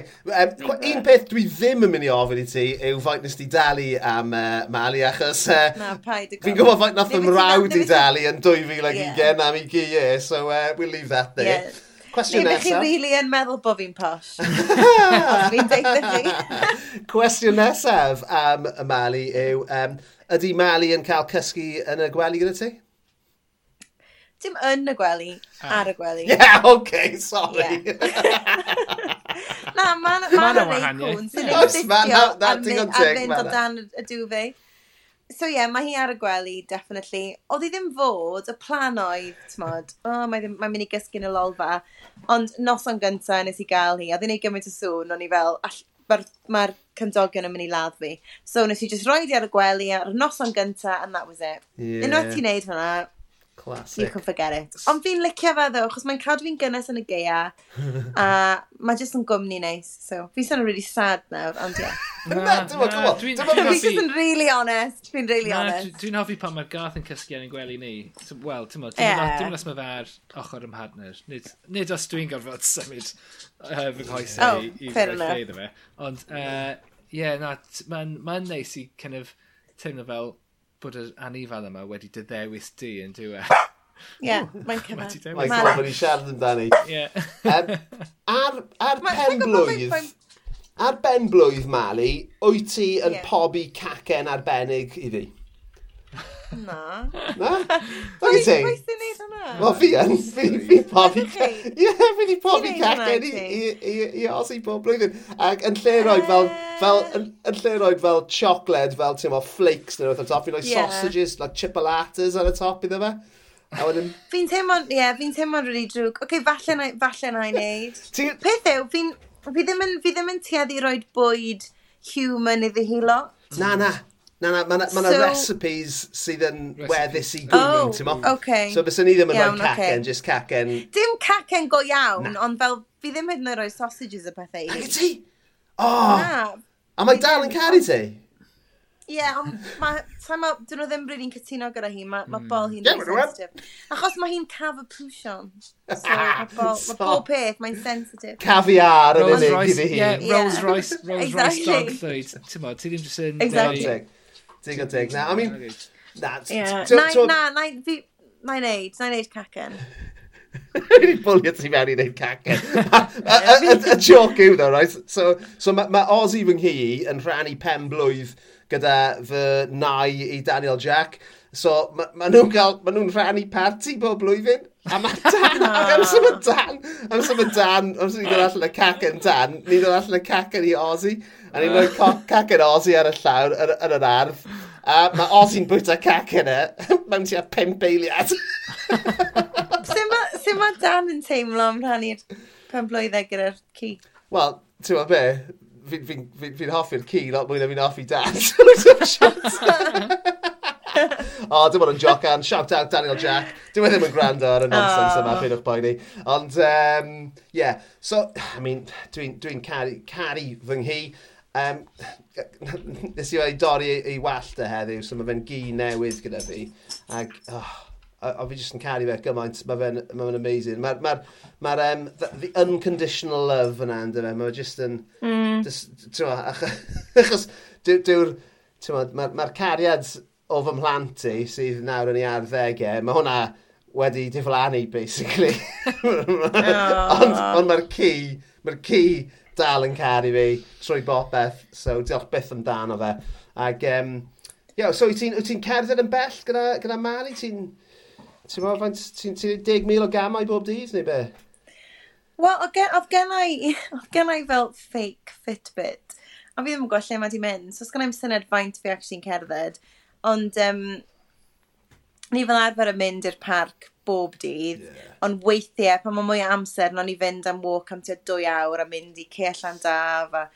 Un peth dwi ddim yn mynd i ofyn i ti yw faint nes ti dalu am uh, Mali, achos... Uh,
Na, paid y
Fi'n gwybod faint nath
ym
mrawd i dalu yn 2020 am i gi, ie. So, uh, we'll leave that there.
Yeah.
Cwestiwn
nesaf. Neu chi
rili
really yn meddwl bod fi'n posh. fi'n deud chi.
Cwestiwn nesaf am y Mali yw, um, ydy Mali yn cael cysgu yn y gwely gyda ti?
Dim yn y gwely, ah. ar y gwely.
Yeah, okay, sorry. Yeah.
na, mae'n
ma
ma reicwn sy'n
ei ddithio
a mynd o dan y dŵfi. So ie, yeah, mae hi ar y gwely, definitely. Oedd hi ddim fod, y plan oedd, tmod, oh, mae'n mae mynd i gysgu yn y lolfa. Ond noson gyntaf nes i gael hi, a ddyn ni gymaint o sŵn, o'n i fel, mae'r ma cymdogion yn mynd i ladd fi. So nes i just roed i ar y gwely ar y noson gyntaf, and that was it.
Yeah.
Unwaith ti'n neud hwnna,
Classic.
You can forget it. Ond fi'n licio fe ddo, achos mae'n cadw fi'n gynnes yn y geia, a mae jyst yn gwmni neis. So, fi'n sound really sad nawr, ond ie.
Na,
dwi'n
meddwl,
dwi'n
meddwl.
Fi'n
just yn really honest, fi'n really
na,
honest.
Dwi'n hoffi pan mae'r gath yn cysgu yn y gwely ni. Wel, ti'n meddwl,
dwi'n
meddwl os mae fe ar ochr ymhadner. Nid nid os dwi'n gorfod symud uh, fy nghoesau oh, i ddweud fe. Ond, ie, na, mae'n ma neis i kind of teimlo fel, bod yr anifal yma wedi dy ddewis di yn diwedd.
Ie, mae'n cyfan.
Mae'n gwybod bod ni'n siarad amdani.
Ie.
um, ar, ar pen blwydd, ar ben blwydd, Mali, wyt ti yn
yeah.
pobi cacen arbennig iddi?
Na.
Na? Da ti ting?
Pwy sy'n neud hwnna?
Wel, fi yn. Fi fi pobi cacen. Ie, fi di pobi cacen i
os
i bob blwyddyn. Ac yn lle roed fel, fel, yn lle roed fel chocolate, fel, ti'n meddwl flakes neu wrth am top. Fi'n rhoi sausages, like chipolatas ar y top iddo fe. A wedyn...
Fi'n teimlo, ie, yeah, fi'n teimlo'n rili drwg. Oce, okay, falle na, falle na i
wneud.
Peth yw, fi, fi ddim yn, fi ddim yn tueddu i roed bwyd human iddi hi lot.
Na, na. Na, na, mae yna ma
so,
recipes sydd yn weddus i gwmni,
oh,
ti'n mo?
Okay.
So bys ni ddim yn rhoi cacen,
okay.
just cacen.
Dim cacen go iawn, ond fel fi ddim hyd yn oed rhoi sausages y pethau i.
Ac ti? Oh!
Na.
A mae dal yn caru ti?
Ie, ond mae... yeah, ma, dyn nhw ddim rydyn cytuno gyda hi, mae ma bol
hmm. hi'n yeah,
sensitif. Achos mae hi'n caf y pwsion. So, mae bol, ma bob peth, mae'n sensitif.
Caviar yn unig iddi hi.
Yeah,
Rolls Royce, Rolls Royce dog food. Ti'n mo, ti ddim jyst yn...
Exactly
dig Digon dig. Na, I mean... Na,
na, na, na, neud, na neud cacen.
Rwy'n bwlio ti mewn i wneud cacen. Y joc yw ddo, right? So, so mae ma Ozzy fy nghi yn rhannu pen blwydd gyda fy nai i Daniel Jack. So, mae ma nhw'n cael, ma nhw'n rhannu party bob blwyddyn. A mae Dan, ac am sy'n dan, am sy'n dan, am sy'n dod allan y cacen dan, ni'n dod allan y cacen i Ozzy a ni'n rhoi cac yn Ozzy ar y llawr yn, yn yr ardd. A mae Ozzy'n bwyta cac yn e, mewn tua pimp eiliad.
Sut mae Dan yn teimlo am rhannu'r pen blwyddau gyda'r ci?
Wel, ti'n meddwl be? Fi'n fi, fi, fi hoffi'r ci lot mwy na fi'n hoffi Dan. o, oh, dim ond yn joc an. Shout out Daniel Jack. Dwi e ddim yn gwrando ar y nonsense yma, oh. pyn o'ch boeni. Ond, um, yeah. So, I mean, dwi'n dwi caru, caru fy nghi. Um, nes i wedi dorri ei wallt e heddiw, so mae fe'n gi newydd gyda fi. Ac, oh, a, a fi jyst yn caru fe gymaint, mae fe'n ma fe amazing. Mae'r ma, ma, ma um, the, the unconditional love yna, ynddo fe, mae fe jyst yn... Mm. Just, ma, achos dyw'r... Dyw, dyw Mae'r ma, cariad o fy mhlant i, sydd nawr yn ei arddegau, mae hwnna wedi diflannu, basically. ond oh. ond mae'r ci, mae'r ci dal yn caru fi trwy bopeth, so diolch byth amdano fe. Ac, um, yeah, so wyt ti'n ti cerdded yn bell gyda, gyda Mari? Ti'n ti faint, ti'n ti 10,000 o gamau bob dydd neu be?
Wel, oedd gen i, gen i fel fake Fitbit, a fi ddim yn gwybod lle mae di mynd, so os gen i'n syniad faint fi ac sy'n cerdded, ond um, ni fel arfer yn mynd i'r parc bob dydd,
yeah.
ond weithiau pan mae mwy amser, no'n i fynd am walk am tua dwy awr a mynd i ce allan daf a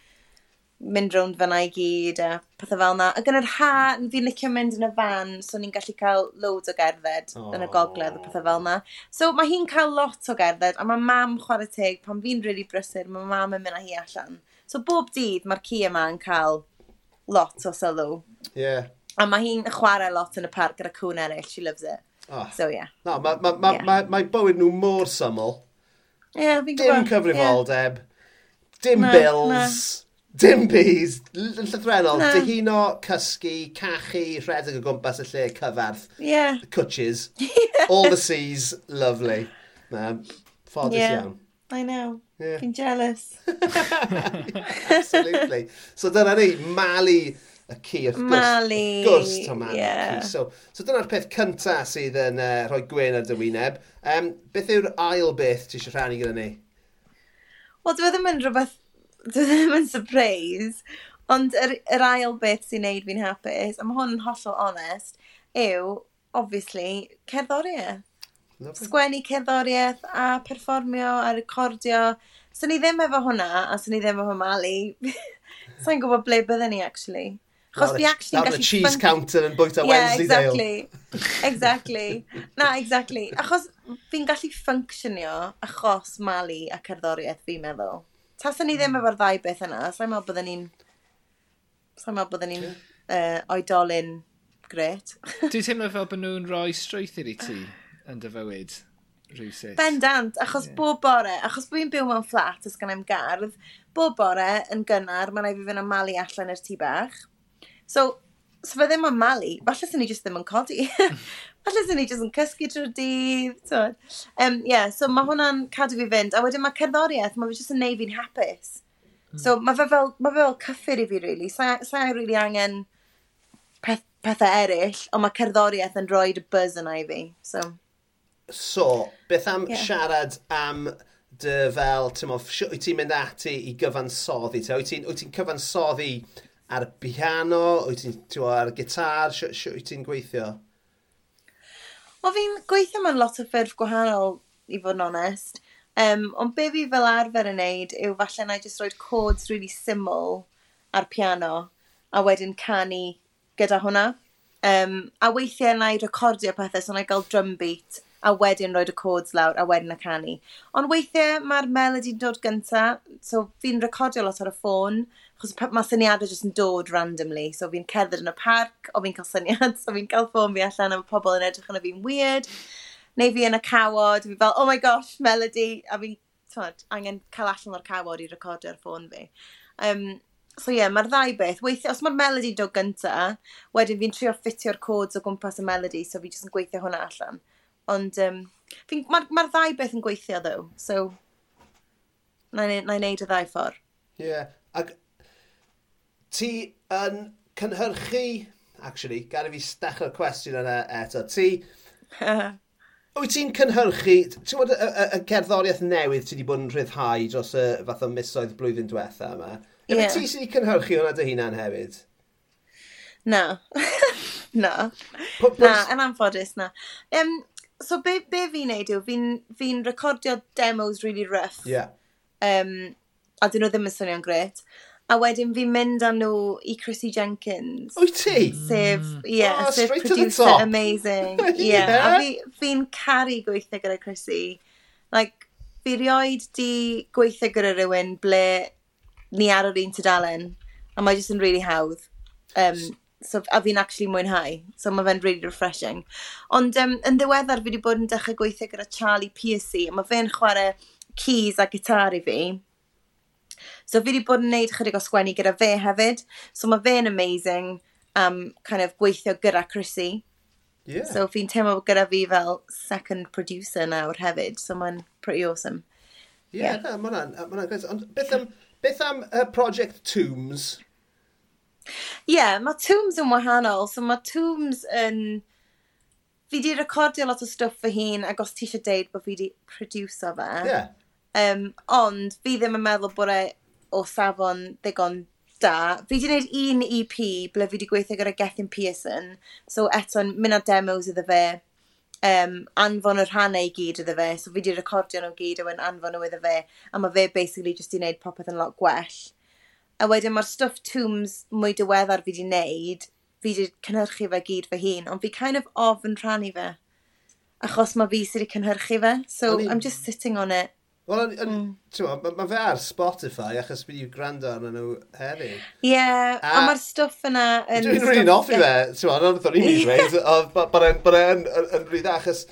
mynd rownd fyna i gyd a pethau fel yna. Ac yn yr ha, fi'n licio mynd yn y fan, so ni'n gallu cael loads o gerdded oh. yn y gogledd a pethau fel yna. So mae hi'n cael lot o gerdded, a mae mam chwarae teg, pan fi'n rili really brysur, mae mam yn mynd â hi allan. So bob dydd mae'r ci yma yn cael lot o sylw.
Ie, yeah.
A mae hi'n chwarae lot yn y parc gyda cwn eraill. She loves it. Oh. So, yeah.
No, mae ma, ma, yeah. ma, ma, ma bywyd nhw mor syml.
Yeah, fi'n
gwybod. Dim cyfrifoldeb. Yeah. Dim na, bills. Na. Dim bees. Llythrenol. Dihuno, cysgu, cachu, rhedeg o gwmpas y lle, cyfarth.
Yeah.
Cwtches. Yeah. All the seas. Lovely. Um, Ffodus yeah. iawn.
I know. Yeah. Fi'n jealous.
Absolutely. So dyna ni, Mali y ci, wrth gwrs.
Mali.
gwrs, Tom Mali. Yeah. So, so dyna'r peth cynta sydd yn uh, rhoi gwen ar dy wyneb. Um, beth yw'r ail beth ti eisiau rhannu gyda ni?
Wel, dwi e ddim yn rhywbeth... Dwi e ddim yn surprise. Ond yr, yr ail beth sy'n neud fi'n hapus, a mae hwn yn hollol onest, yw, obviously, cerddoriaeth. Sgwennu cerddoriaeth a perfformio a recordio. So ni ddim efo hwnna, a so ni ddim efo Mali. Sa'n so gwybod ble bydden ni, actually.
Chos fi actually gallu... cheese cheese counter yn bwyta yeah,
Wednesday exactly. exactly. Na, exactly. Achos fi'n gallu ffynctionio achos Mali a cerddoriaeth fi'n meddwl. Tasyn ni ddim hmm. efo'r ddau beth yna, sa'n meddwl byddwn ni'n... Sa'n meddwl byddwn ni'n uh, oedolyn gret.
Dwi'n teimlo fel bod nhw'n rhoi strwythyr i ti yn dy fywyd rhywsut.
Bendant, achos yeah. bob bore, achos bod fi'n byw mewn fflat ys gan i'm gardd, bob bore yn gynnar, mae'n rhaid fi fynd am malu allan i'r tŷ bach. So, so fe ddim yn malu, falle sy'n ni jyst ddim yn codi. falle sy'n ni jyst yn cysgu trwy'r dydd. So, um, yeah, so mae hwnna'n cadw fi fynd. A wedyn mae cerddoriaeth, mae fe jyst yn neud fi'n hapus. Hmm. So mae fe fel, mae fe fel cyffur i fi, really. Sa'i sa really angen peth, pethau eraill, ond mae cerddoriaeth yn rhoi y buzz yna i fi. So,
so beth am yeah. siarad am dy fel, ti'n mynd ati i gyfansoddi? Wyt ti'n ti cyfansoddi ar y piano, wyt ti'n ar y gitar, sio wyt ti'n gweithio?
O fi'n gweithio mewn lot o ffurf gwahanol, i fod yn onest. Um, ond be fi fel arfer yn neud yw falle na i just roed codes really syml ar piano a wedyn canu gyda hwnna. Um, a weithiau na i recordio pethau so na i gael drum beat a wedyn roed y codes lawr a wedyn y canu. Ond weithiau mae'r melodi'n dod gyntaf, so fi'n recordio lot ar y ffôn Chos mae syniadau jyst yn dod randomly. So fi'n cerdded yn y parc, o fi'n cael syniad, so fi'n cael ffôn fi allan am pobl yn edrych yn y fi'n weird. Neu fi yn y cawod, fi fel, oh my gosh, melody, a fi'n angen cael allan o'r cawod i recordio'r ffôn fi. Um, So ie, yeah, mae'r ddau beth. Weithio, os mae'r melody dod gynta, wedyn fi'n trio ffitio'r codes o gwmpas y melody, so fi jyst yn gweithio hwnna allan. Ond um, mae'r ma ddau beth yn gweithio, ddo. So, na i wneud y ddau ffordd.
Ie, yeah. ac ti yn cynhyrchu... Actually, gada fi stachio'r cwestiwn yna eto. Ti... Wyt ti'n cynhyrchu, ti'n bod y, y, y cerddoriaeth newydd ti wedi bod yn rhyddhau dros y fath o misoedd blwyddyn diwetha yma? Ie. Yeah. ti sydd wedi cynhyrchu hwnna dy hunan hefyd?
Na. na. Na, yn anffodus na. Um, so be, be fi'n neud yw, fi'n fi recordio demos really rough.
Yeah.
Um, a dyn nhw ddim yn swnio'n gret. A wedyn fi'n mynd â nhw i Chrissy Jenkins.
Wyt ti?
Sef, mm. ie, yeah, oh, sef producer amazing. Yeah. yeah. a fi'n fi caru gweithio gyda Chrissy. Like, fi rioed di gweithio gyda rhywun ble ni ar yr un tydalen. A mae jyst yn really hawdd. Um, so, a fi'n actually mwynhau. So mae fe'n really refreshing. Ond um, yn ddiweddar fi wedi bod yn dechrau gweithio gyda Charlie Piercy. Mae fe'n chwarae keys a gitar i fi. So fi wedi bod yn neud chydig o sgwennu gyda fe hefyd. So mae fe'n amazing um, kind of gweithio gyda Chrissy.
Yeah.
So fi'n teimlo gyda fi fel second producer nawr hefyd. So mae'n pretty awesome.
Yeah, yeah. na, mae hwnna'n gres. Ond beth am, beth am uh, Project Tombs?
Ie, yeah, mae Tombs yn wahanol. So mae Tombs yn... Fi di recordio lot o stwff fy hun ac os ti eisiau deud bod fi di producer fe.
Yeah.
Um, ond fi ddim yn meddwl bod e o safon ddigon da. Fi di wneud un EP ble fi di gweithio gyda Gethin Pearson. So eto'n mynd ar demos iddo fe, um, anfon y rhannau e i gyd iddo fe. So fi di recordio nhw gyd a wedyn anfon nhw iddo fe. A mae fe basically just di wneud popeth yn lot gwell. A wedyn mae'r stuff tombs mwy diweddar fi di wneud, fi wedi cynhyrchu fe gyd fy hun, ond fi kind of ofn rhannu fe. Achos mae fi sydd wedi cynhyrchu fe, so I'm just sitting on it.
Wel, mm. mae ma fe ar Spotify achos bydd wedi gwrando arno nhw heddi.
Ie, yeah, a, a mae'r stwff yna...
Dwi'n rhywun offi fe, ti'n meddwl, ond o'n i'n dweud, bod e'n rhywun achos...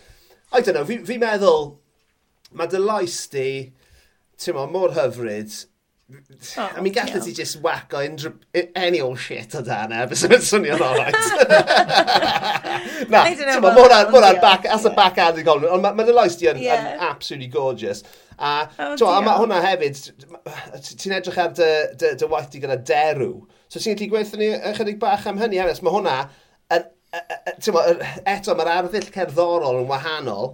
I don't know, fi, fi meddwl, mae dy lais di, ti'n meddwl, mor hyfryd, Oh, I mean, gallu ti just whack o unrhyw, e, any old shit o dan e, bys yw'n swnio'n alright. Na, ma, mor ar, back, as a back-handed compliment, ond mae'n ma loes di yn, absolutely gorgeous. A, oh, a ma, hwnna hefyd, ti'n edrych ar dy, dy, dy waith di gyda derw. So ti'n gallu gweithio ni ychydig bach am hynny hefyd, mae hwnna, yn, eto mae'r arddull cerddorol yn wahanol,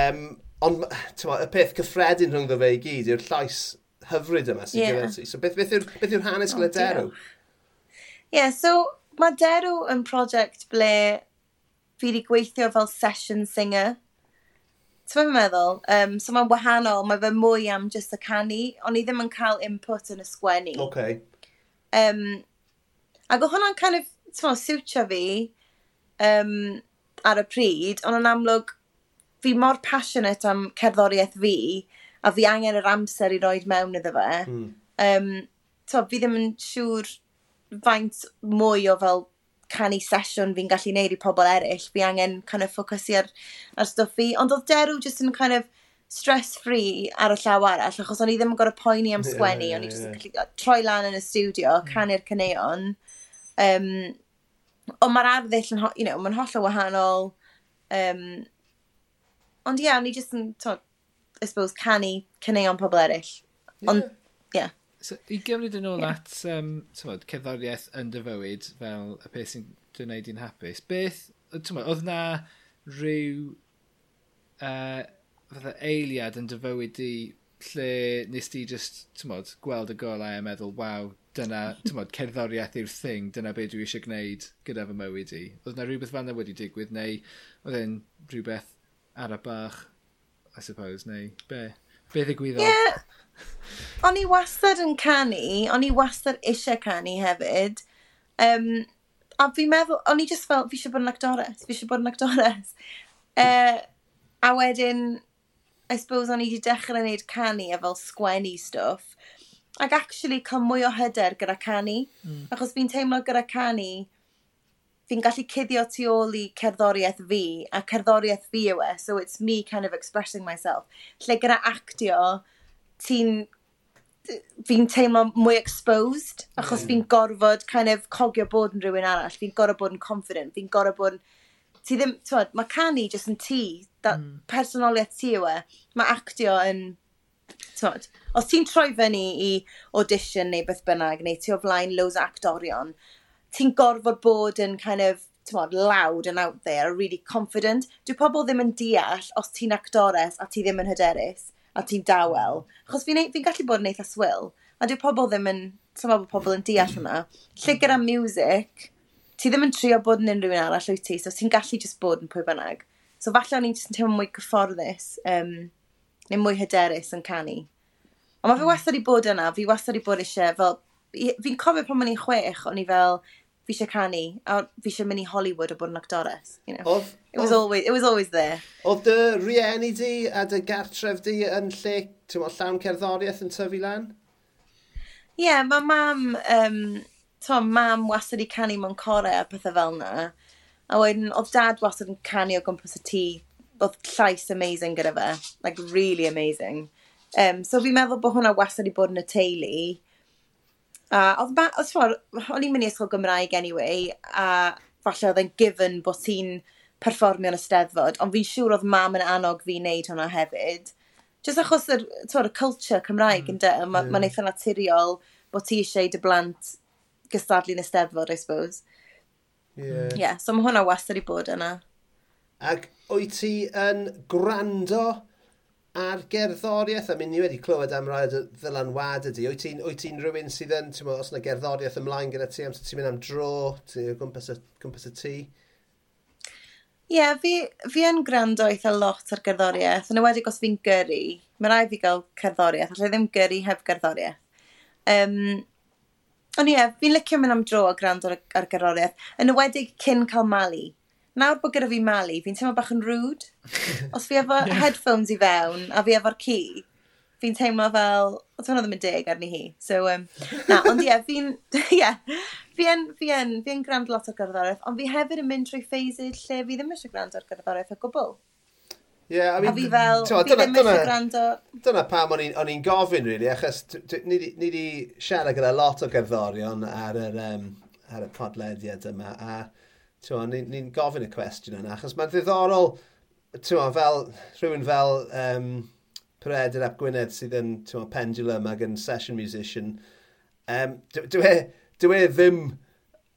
um, ond y peth cyffredin rhwngddo fe i gyd yw'r llais hyfryd yma sy'n yeah. gyda ti. So beth, beth yw'r beth yw hanes gyda oh, Derw?
Ie, yeah, so mae Derw yn prosiect ble fi wedi gweithio fel session singer. Ti'n fawr meddwl? Um, so mae'n wahanol, mae fe mwy am just y canu, ond i ddim yn cael input yn y sgwennu.
Okay.
Um, ac o hwnna'n kind of, ti'n fawr, siwtio fi um, ar y pryd, ond yn amlwg, fi mor passionate am cerddoriaeth fi, a fi angen yr amser i roed mewn iddo fe. Mm. Um, to, fi ddim yn siŵr faint mwy o fel canu sesiwn fi'n gallu neud i pobl eraill. Fi angen kind of ffocysu ar, ar stwff fi. Ond oedd Derw just yn kind of stress-free ar y llaw arall, achos o'n i ddim yn gorau poeni am sgwennu, yeah, yeah, yeah. o'n i just yn gallu troi lan yn y studio, hmm. canu'r caneuon. Um, ond mae'r arddull yn, you know, mae'n holl o wahanol. Um, ond ie, yeah, o'n i just yn, to, I suppose, canu caneuon pobl eraill. Ond, ie. Yeah.
So, i gymryd yn ôl at, um, tymod, cerddoriaeth yn dy fywyd, fel y peth sy'n dy i'n hapus, beth, tymod, oedd na rhyw uh, fatha eiliad yn dy fywyd i lle nes ti just, tymod, gweld y golau a meddwl, waw, dyna, tymod, cerddoriaeth yw'r thing, dyna beth dwi eisiau gwneud gyda fy mywyd i. Oedd na rhywbeth fan wedi digwydd, neu oedd e'n rhywbeth ar y bach I suppose, neu be? Be ddigwyddodd?
Yeah. O'n i wastad yn canu, o'n i wastad eisiau canu hefyd. Um, a fi'n meddwl, o'n i just fel, fi eisiau bod yn actores, fi eisiau bod yn actores. Uh, a wedyn, I suppose o'n i wedi dechrau wneud canu a fel sgwennu stwff. Ac actually cael mwy o hyder gyda canu. Mm. Achos fi'n teimlo gyda canu, fi'n gallu cuddio tu ôl i cerddoriaeth fi, a cerddoriaeth fi yw e, so it's me kind of expressing myself. Lle gyda actio, ti'n fi'n teimlo mwy exposed, achos mm. fi'n gorfod kind of cogio bod yn rhywun arall, fi'n gorfod bod yn confident, fi'n gorfod bod yn... Ti ddim, twod, mae canu jyst yn ti, that mm. personoliaeth ti yw e, mae actio yn... Twod, os ti'n troi fyny i audition neu beth bynnag, neu ti o flaen loads actorion, ti'n gorfod bod yn kind of, mod, loud and out there, really confident. Dwi pobl ddim yn deall os ti'n actores a ti ddim yn hyderus a ti'n dawel. Chos fi'n fi, gallu bod yn eitha swyl, a dwi pobl ddim yn, tyma bod pobl yn deall hwnna. Lle gyda music, ti ddim yn trio bod yn unrhyw un arall wyt ti, so ti'n gallu just bod yn pwy bynnag. So falle o'n i'n teimlo mwy cyfforddus, um, neu mwy hyderus yn canu. Ond mae fi hmm. wastad i bod yna, fi wastad i bod eisiau, fel, fi'n cofio pan o'n i'n chwech, o'n i fel, fi eisiau canu, a fi eisiau mynd i Hollywood o bod yn actores. You know? Oedd, it, was always, it was always there.
Oedd dy rieni di a dy gartref di yn lle, ti'n meddwl, llawn cerddoriaeth yn tyfu lan?
Ie, yeah, mae mam, um, to, mam wastad i canu mewn core a pethau fel yna. A wedyn, oedd dad wastad yn canu o gwmpas y tŷ. Oedd llais amazing gyda fe. Like, really amazing. Um, so fi'n meddwl bod hwnna wastad i bod yn y teulu. A oedd ba, oedd ffordd, o'n i'n mynd i ysgol Gymraeg anyway, a falle oedd e'n given bod ti'n perfformio yn y steddfod, ond fi'n siŵr oedd mam yn annog fi wneud hwnna hefyd. Just achos y, twod, y culture Cymraeg mm. ynddo, mae'n yeah. ma eitha naturiol bod ti eisiau dy blant gystadlu'n y steddfod, I suppose. Yeah. yeah so mae hwnna wastad i bod yna.
Ac wyt ti yn gwrando a'r gerddoriaeth am ni wedi clywed am rai ddylanwad ydy. Wyt ti'n ti, rhywun sydd yn, ti'n os yna gerddoriaeth ymlaen gyda ti, amser ti'n mynd am dro, ti'n gwmpas y, gwmpas y tŷ?
Ie, yeah, fi, fi yn gwrando eitha lot ar gerddoriaeth, yn ywedig os fi'n gyrru. Mae rai fi gael cerddoriaeth, allai ddim gyrru heb gerddoriaeth. Um, ond ie, yeah, fi'n licio mynd am dro a gwrando ar, ar gerddoriaeth, yn ywedig cyn cael malu nawr bod gyda fi Mali, fi'n teimlo bach yn rwd. Os fi efo yeah. headphones i fewn a fi efo'r ci, fi'n teimlo fel, oedd hwnna ddim yn deg arni hi. So, um, na, ond ie, yeah, fi'n, ie, yeah, fi'n, fi'n, fi'n grand lot o gerddoriaeth, ond fi hefyd yn mynd trwy ffeisydd lle fi ddim eisiau grand o'r gerddoriaeth o gwbl.
Yeah, I mean,
a fi fel, twa, fi ddim eisiau grando...
Dyna pam o'n i'n gofyn, really, achos ni wedi siarad gyda lot o gerddorion ar yr, um, ar y podlediad yma, a ni'n ni gofyn y cwestiwn yna, achos mae'n ddiddorol, tywa, fel, rhywun fel um, Peredur Ap Gwynedd sydd yn tywa, pendulum ac yn session musician, um, dwi e, dwi e ddim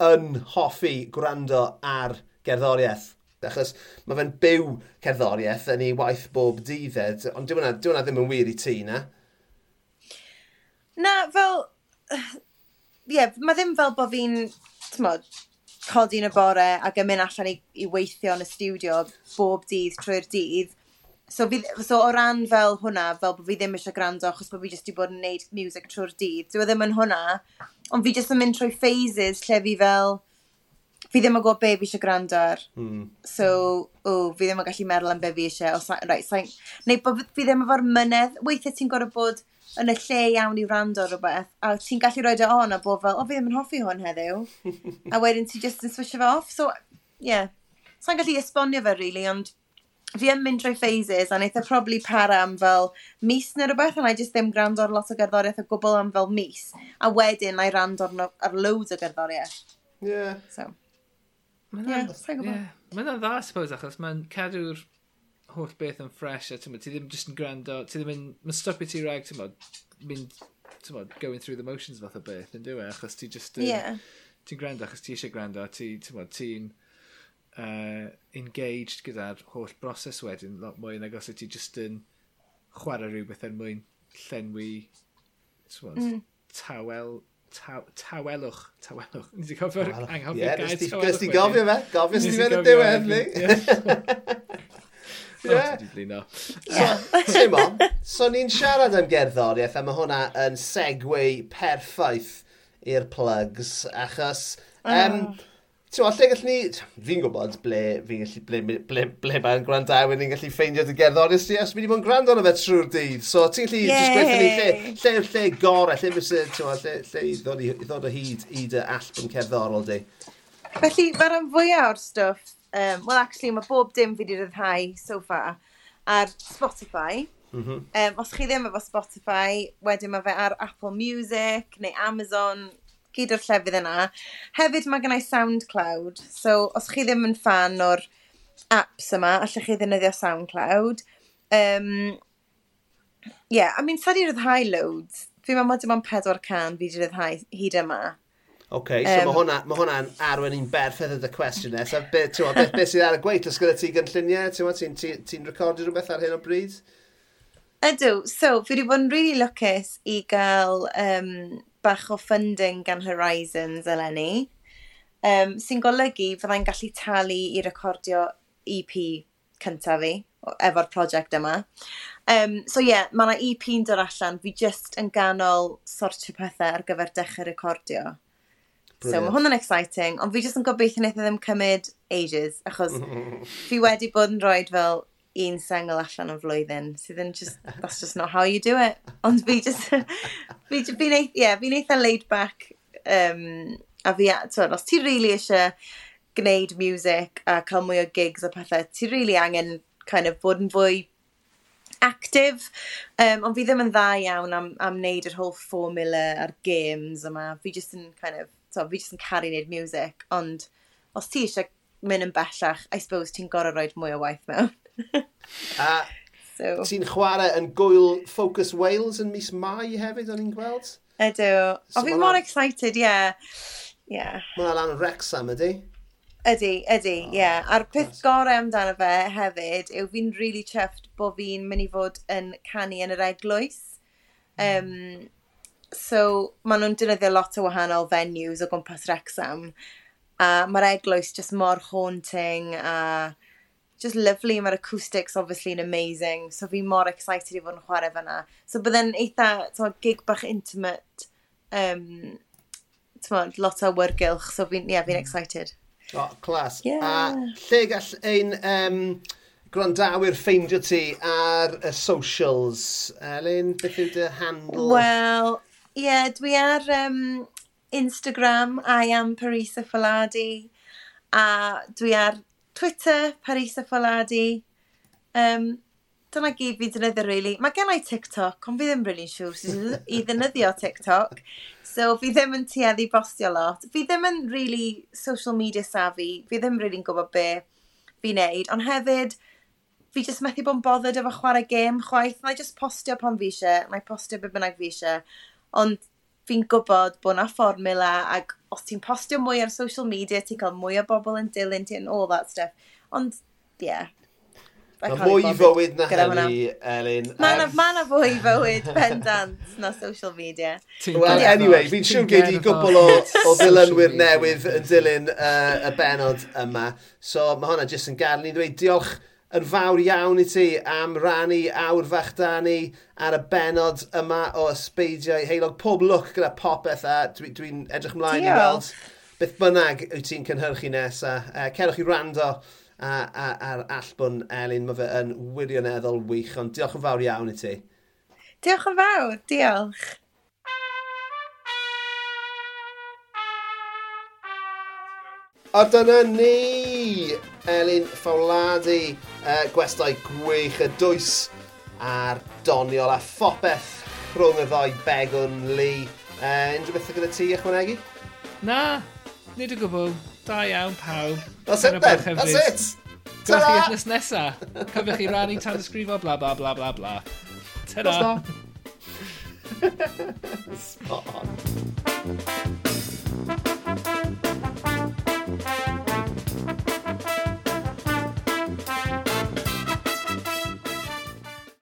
yn hoffi gwrando ar gerddoriaeth, achos mae fe'n byw cerddoriaeth yn ei waith bob dydd, ond dwi hwnna ddim yn wir i ti, na?
Na, fel... Ie, yeah, mae ddim fel bod fi'n codi yn y bore ac yn mynd allan i, i weithio yn y studio bob dydd trwy'r dydd. So, fi, so o ran fel hwnna, fel bod fi ddim eisiau gwrando achos bod fi jyst wedi bod yn gwneud music trwy'r dydd. Dwi e ddim yn hwnna, ond fi jyst yn mynd trwy phases lle fi fel... Fi ddim yn gwybod be fi eisiau gwrando ar. Mm. So, o, fi ddim yn gallu meddwl am be fi eisiau. O, right, sa, neu bod fi ddim efo'r mynedd. Weithiau ti'n gorfod bod yn y lle iawn i wrando ar rhywbeth, a ti'n gallu rhoi dy e on a bod fel, o fi ddim yn hoffi hwn heddiw, a wedyn ti just yn swisho fe off, so, yeah. Sa'n so, gallu esbonio fe, really, ond fi yn mynd drwy phases, a wnaeth e probably para am fel mis neu rhywbeth, and I just ddim gwrando ar lot o gerddoriaeth o gwbl am fel mis, a wedyn na'i rando ar, ar loads o gerddoriaeth.
Yeah.
So.
Mae'n yeah, dda, yeah. Ma dda, suppose, achos mae'n cadw'r holl beth yn ffres a ti ddim just yn gwrando, ti ddim yn, mae'n stopio ti rag, ti'n mynd, ti'n going through the motions fath o beth, yn dweud, achos ti just,
yeah.
ti'n gwrando achos ti eisiau gwrando, ti, ti'n ti'n uh, engaged gyda'r holl broses wedyn, lot mwy nag os ti just yn chwarae rhywbeth er mwyn llenwi, ti'n mm. tawel Taw, tawelwch, tawelwch. Ni wedi cofio'r anghofio yeah, gair tawelwch.
Gys ti gofio fe, gofio sydd wedi y diwedd ni. Yeah. Dwi'n. So, so ni'n siarad am gerddoriaeth a mae hwnna yn segwei perffaith i'r plugs, achos... Um, Tewa, lle gallwn ni... Fi'n gwybod ble, fi'n gallu, ble, ble, ble ble mae'n gwrandawyr ni'n gallu ffeindio dy gerddoriaeth ti, os mi wedi bod yn gwrando arno fe trwy'r dydd. So, ti'n gallu just gweithio ni lle, lle, lle gorau, lle fysa, lle, lle i ddod, i, ddod o hyd i dy allbwn cerddorol di.
Felly, mae'r fwyaf o'r stwff Um, well actually, mae bob dim fi wedi ryddhau so far ar Spotify. Mm -hmm. um, os chi ddim efo Spotify, wedyn mae fe ar Apple Music neu Amazon, gyd o'r llefydd yna. Hefyd mae gennau SoundCloud, so os chi ddim yn fan o'r apps yma, allech chi ddefnyddio SoundCloud. Um, yeah, I mean, sa di ryddhau loads. Fi'n meddwl mod i'n 400 fi wedi ryddhau hyd yma.
OK, so um, mae hwnna'n ma hwnna arwen i'n berffedd y cwestiwn nesaf. Beth be, be sydd ar y gweith? Os gyda ti gynlluniau, ti'n ti, ti, ti recordio rhywbeth ar hyn o bryd?
Ydw, so fi wedi bod yn really lwcus i gael um, bach o funding gan Horizons eleni, um, sy'n golygu fyddai'n gallu talu i recordio EP cyntaf fi, efo'r prosiect yma. Um, so ie, yeah, mae yna EP yn dod allan, fi jyst yn ganol sortio pethau ar gyfer dechrau recordio. Brilliant. So mae hwnna'n exciting, ond fi jyst yn gobeithio wnaeth e ddim cymryd ages, achos fi wedi bod yn rhoi fel un sengl allan o'r flwyddyn, sydd yn just, that's just not how you do it. Ond fi just, fi, fi neith, yeah, fi neith e laid back, um, a fi, twyd, os ti really eisiau gwneud music a cael mwy o gigs a pethau, ti really angen kind of bod yn fwy active, um, ond fi ddim yn dda iawn am, am wneud yr holl formula a'r games yma, fi just yn kind of so fi jyst yn caru wneud music, ond os ti eisiau mynd yn bellach, I suppose ti'n gorau rhoi mwy o waith mewn.
a
so.
ti'n chwarae yn gwyl Focus Wales yn mis Mai hefyd, o'n i'n gweld?
Ydw.
So
o, fi mor excited, ie. Yeah. Yeah.
Mae'n lan Rexham ydy?
Ydy, ydy, ah, ie. Oh, yeah. A'r peth gorau amdano fe hefyd yw fi'n really chuffed bod fi'n mynd i fod yn canu yn yr eglwys. Um, so maen nhw'n defnyddio lot o wahanol venues o gwmpas Rexham. A mae'r eglwys just mor haunting a just lovely. Mae'r acoustics obviously yn amazing. So fi mor excited i fod yn chwarae fyna. So bydde'n eitha so, gig bach intimate. Um, tmod, lot o wyrgylch. So fi'n yeah, fi mm. excited.
O, oh, clas.
Yeah.
A lle gall ein um, gwrandawyr ffeindio ti ar y socials, Elin? Beth yw dy handle?
Wel, Ie, dwi ar um, Instagram, I am Parisa Faladi, a dwi ar Twitter, Parisa Faladi. Um, dyna gyd fi dynyddio, really. Mae gen i TikTok, ond fi ddim really siŵr sure i ddynyddio TikTok. So, fi ddim yn tueddu bostio lot. Fi ddim yn really social media savvy. Fi ddim really'n gwybod be fi'n neud. Ond hefyd, fi jyst methu bod yn bothered efo chwarae gêm chwaith. Na i just postio pan fi eisiau. Na i postio be bynnag fi eisiau. Ond fi'n gwybod bod yna fformula ac os ti'n postio mwy ar social media, ti'n cael mwy o bobl yn dilyn ti and all that stuff. Ond, yeah.
Mae mwy
i
fywyd na hynny, Elin.
Mae
yna
ma fwy i fywyd pendant na social media.
Well,
anyway, fi'n siŵr gei
di
gwbl o, o ddilynwyr newydd yn dilyn uh, y benod yma. So mae hwnna jyst yn gadel ni ddweud diolch yn fawr iawn i ti am rannu awr fach da ni ar y benod yma o ysbeidiau heilog. Pob lwc gyda popeth a dwi'n dwi, edrych ymlaen i weld beth bynnag wyt ti'n cynhyrchu nesaf. Uh, e, cerwch i rando a'r allbwn Elin, mae fe yn wirioneddol wych, ond diolch yn fawr iawn i ti.
Diolch yn fawr, diolch.
A dyna ni, Elin Fawladi, uh, gwestai gwych y dwys a'r doniol a phopeth rhwng y ddoi begwn Lee. Uh, unrhyw beth gyda ti ychwanegu?
Na, nid o gwbl. Da iawn pawb.
That's it then, that's it. Ta-ra!
Gwch chi nesaf. Cofiwch chi rannu tan ysgrifo, bla bla bla bla bla. Ta-ra!
Spot on.